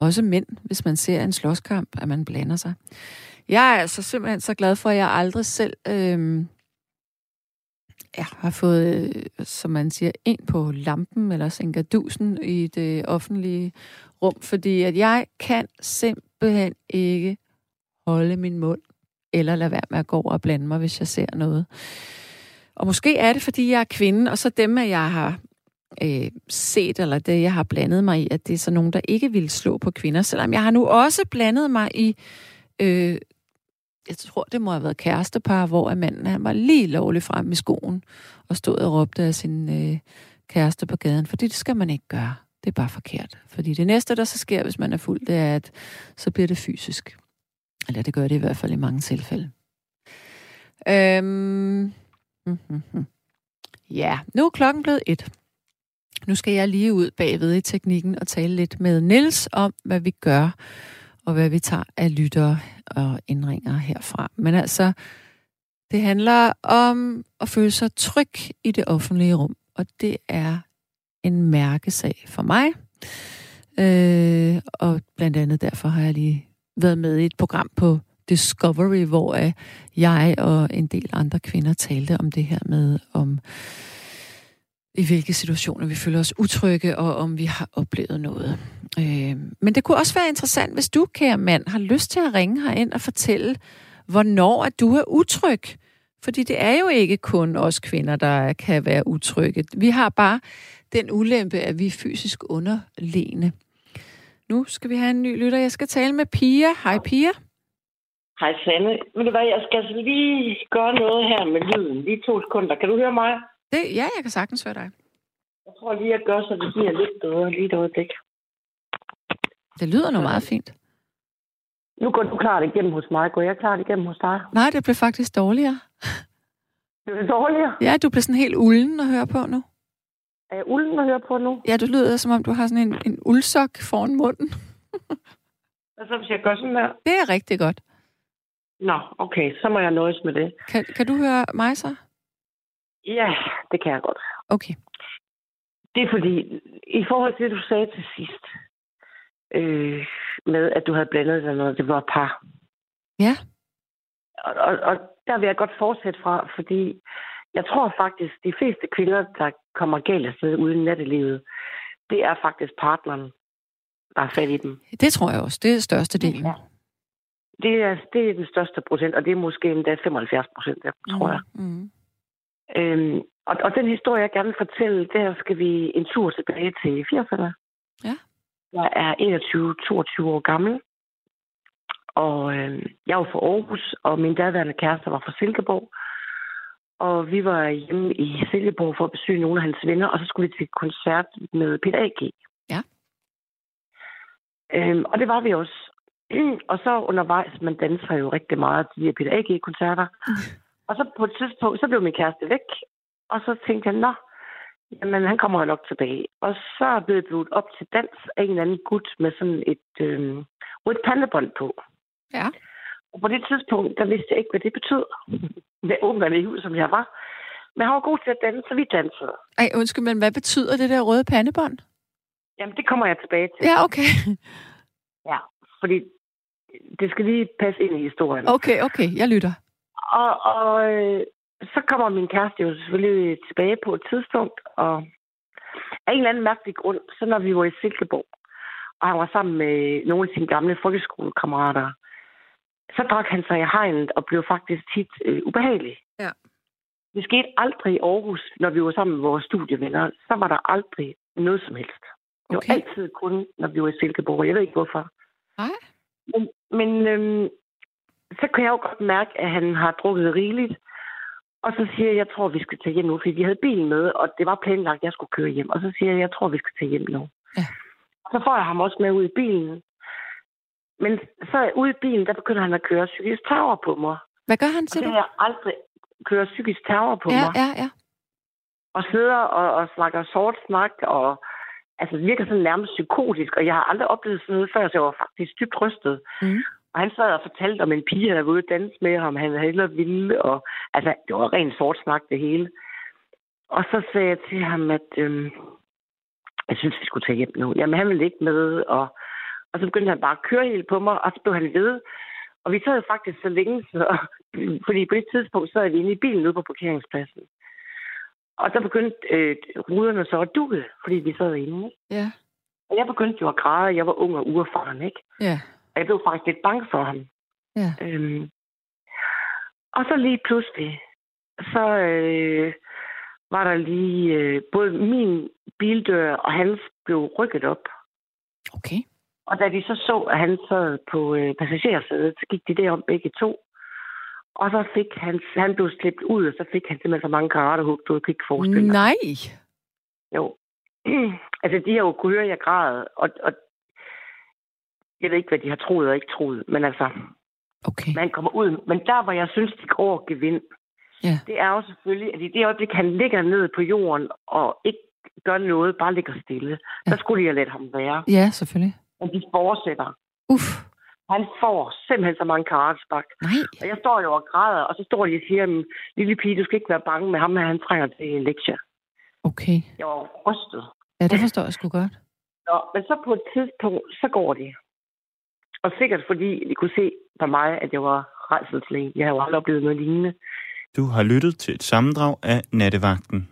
også mænd, hvis man ser en slåskamp, at man blander sig. Jeg er altså simpelthen så glad for, at jeg aldrig selv øh, ja, har fået, øh, som man siger, en på lampen eller sænkerdusen i det offentlige rum, fordi at jeg kan simpelthen ikke holde min mund eller lade være med at gå over og blande mig, hvis jeg ser noget. Og måske er det, fordi jeg er kvinde, og så dem, jeg har øh, set, eller det, jeg har blandet mig i, at det er så nogen, der ikke vil slå på kvinder, selvom jeg har nu også blandet mig i øh, jeg tror, det må have været kærestepar, hvor manden han var lige lovlig frem i skoen og stod og råbte af sin øh, kæreste på gaden, fordi det skal man ikke gøre. Det er bare forkert. Fordi det næste, der så sker, hvis man er fuld, det er, at så bliver det fysisk. Eller det gør det i hvert fald i mange tilfælde. Øhm, mm-hmm. Ja, nu er klokken blevet et. Nu skal jeg lige ud bagved i teknikken og tale lidt med Niels om, hvad vi gør, og hvad vi tager af lyttere og indringer herfra. Men altså, det handler om at føle sig tryg i det offentlige rum, og det er en mærkesag for mig. Øh, og blandt andet derfor har jeg lige været med i et program på Discovery, hvor øh, jeg og en del andre kvinder talte om det her med, om i hvilke situationer vi føler os utrygge, og om vi har oplevet noget. Øh, men det kunne også være interessant, hvis du, kære mand, har lyst til at ringe herind og fortælle, hvornår at du er utryg. Fordi det er jo ikke kun os kvinder, der kan være utrygge. Vi har bare den ulempe, at vi er fysisk underlegne. Nu skal vi have en ny lytter. Jeg skal tale med Pia. Hej Pia. Hej Sanne. Ved du hvad, jeg skal lige gøre noget her med lyden. Lige to sekunder. Kan du høre mig? Det, ja, jeg kan sagtens høre dig. Jeg tror lige, at gør, så det bliver lidt bedre lige et øjeblik. Det lyder nu meget fint. Nu går du klart igennem hos mig. Går jeg klart igennem hos dig? Nej, det blev faktisk dårligere. Det er dårligere. Ja, du bliver sådan helt ulden at høre på nu. Er jeg ulden at høre på nu? Ja, du lyder som om, du har sådan en, en uldsok foran munden. Hvad så, hvis jeg gør sådan der? Det er rigtig godt. Nå, okay, så må jeg nøjes med det. Kan, kan du høre mig så? Ja, det kan jeg godt. Okay. Det er fordi, i forhold til det, du sagde til sidst, øh, med at du havde blandet dig noget, det var et par. Ja. Og, og, og der vil jeg godt fortsætte fra, fordi jeg tror faktisk, de fleste kvinder, der kommer galt afsted uden nattelivet, det er faktisk partneren, der er fat i dem. Det tror jeg også. Det er største del. Ja. Det er, det er den største procent, og det er måske endda 75 procent, tror jeg. Mm. Øhm, og, og den historie, jeg gerne vil fortælle, der skal vi en tur tilbage til 80'erne. Ja. Jeg er 21-22 år gammel, og øh, jeg var fra Aarhus, og min daværende kæreste var fra Silkeborg. Og vi var hjemme i Silkeborg for at besøge nogle af hans venner, og så skulle vi til koncert med Peter A.G. Ja. Øhm, og det var vi også. og så undervejs, man danser jo rigtig meget til de her Peter A.G.-koncerter. og så på et tidspunkt, så blev min kæreste væk. Og så tænkte jeg, nå, jamen han kommer jo nok tilbage. Og så blev det blevet op til dans af en anden gut med sådan et øh, rødt pandebånd på. Ja. Og på det tidspunkt, der vidste jeg ikke, hvad det betød. Med ung og naiv, som jeg var. Men han var god til at danse, så vi dansede. Ej, undskyld, men hvad betyder det der røde pandebånd? Jamen, det kommer jeg tilbage til. Ja, okay. Ja, fordi det skal lige passe ind i historien. Okay, okay, jeg lytter. Og, og øh, så kommer min kæreste jo selvfølgelig tilbage på et tidspunkt, og af en eller anden mærkelig grund, så når vi var i Silkeborg, og han var sammen med nogle af sine gamle folkeskolekammerater, så drak han sig i hegnet og blev faktisk tit øh, ubehagelig. Ja. Det skete aldrig i Aarhus, når vi var sammen med vores studievenner. Så var der aldrig noget som helst. Det Okay. var altid kun, når vi var i Silkeborg. Jeg ved ikke hvorfor. Nej. Men, men øhm, så kan jeg jo godt mærke, at han har drukket rigeligt. Og så siger jeg, jeg tror, vi skal tage hjem nu, fordi vi havde bilen med, og det var planlagt, at jeg skulle køre hjem. Og så siger jeg, jeg tror, vi skal tage hjem nu. Ja. Så får jeg ham også med ud i bilen. Men så ude i bilen, der begynder han at køre psykisk terror på mig. Hvad gør han til det jeg aldrig kørt psykisk terror på Ja, mig. ja, ja. Og sidder og, og snakker sort snak, og altså virker sådan nærmest psykotisk. Og jeg har aldrig oplevet sådan noget før, så jeg var faktisk dybt rystet. Mm. Og han sad og fortalte om en pige, der var ude at danse med ham, han hellere ville, og altså, det var rent sort snak, det hele. Og så sagde jeg til ham, at øhm, jeg synes, vi skulle tage hjem nu. Jamen, han ville ikke med, og, og så begyndte han bare at køre helt på mig, og så blev han ved. Og vi sad faktisk så længe, så, fordi på det tidspunkt sad vi inde i bilen ude på parkeringspladsen. Og så begyndte øh, ruderne så at dukke, fordi vi sad inde. ikke? Ja, Og jeg begyndte jo at græde, jeg var ung og uerfaren, ikke? ja, Og jeg blev faktisk lidt bange for ham. ja. Øhm, og så lige pludselig, så øh, var der lige øh, både min bildør og hans blev rykket op. Okay. Og da de så så, at han sad på øh, passagersædet, så gik de derom begge to. Og så fik han, han blev slæbt ud, og så fik han simpelthen så mange karatehug, du kan ikke forestille dig. Nej. Jo. altså, de har jo kunne høre, at jeg græd, og, og jeg ved ikke, hvad de har troet og ikke troet, men altså, Okay. man kommer ud. Men der, hvor jeg synes, de går gevind, Ja. det er jo selvfølgelig, at i det øjeblik, han ligger ned på jorden og ikke gør noget, bare ligger stille. Ja. Så skulle de have ladt ham være. Ja, selvfølgelig. Men de fortsætter. Uff. Han får simpelthen så mange karatsbak. Nej. Og jeg står jo og græder, og så står de og siger, "Men, lille pige, du skal ikke være bange med ham, at han trænger til en lektie. Okay. Jeg var rystet. Ja, det forstår jeg sgu godt. Nå, men så på et tidspunkt, så går de. Og sikkert fordi de kunne se på mig, at jeg var rejselslæg. Jeg har jo aldrig oplevet noget lignende. Du har lyttet til et sammendrag af Nattevagten.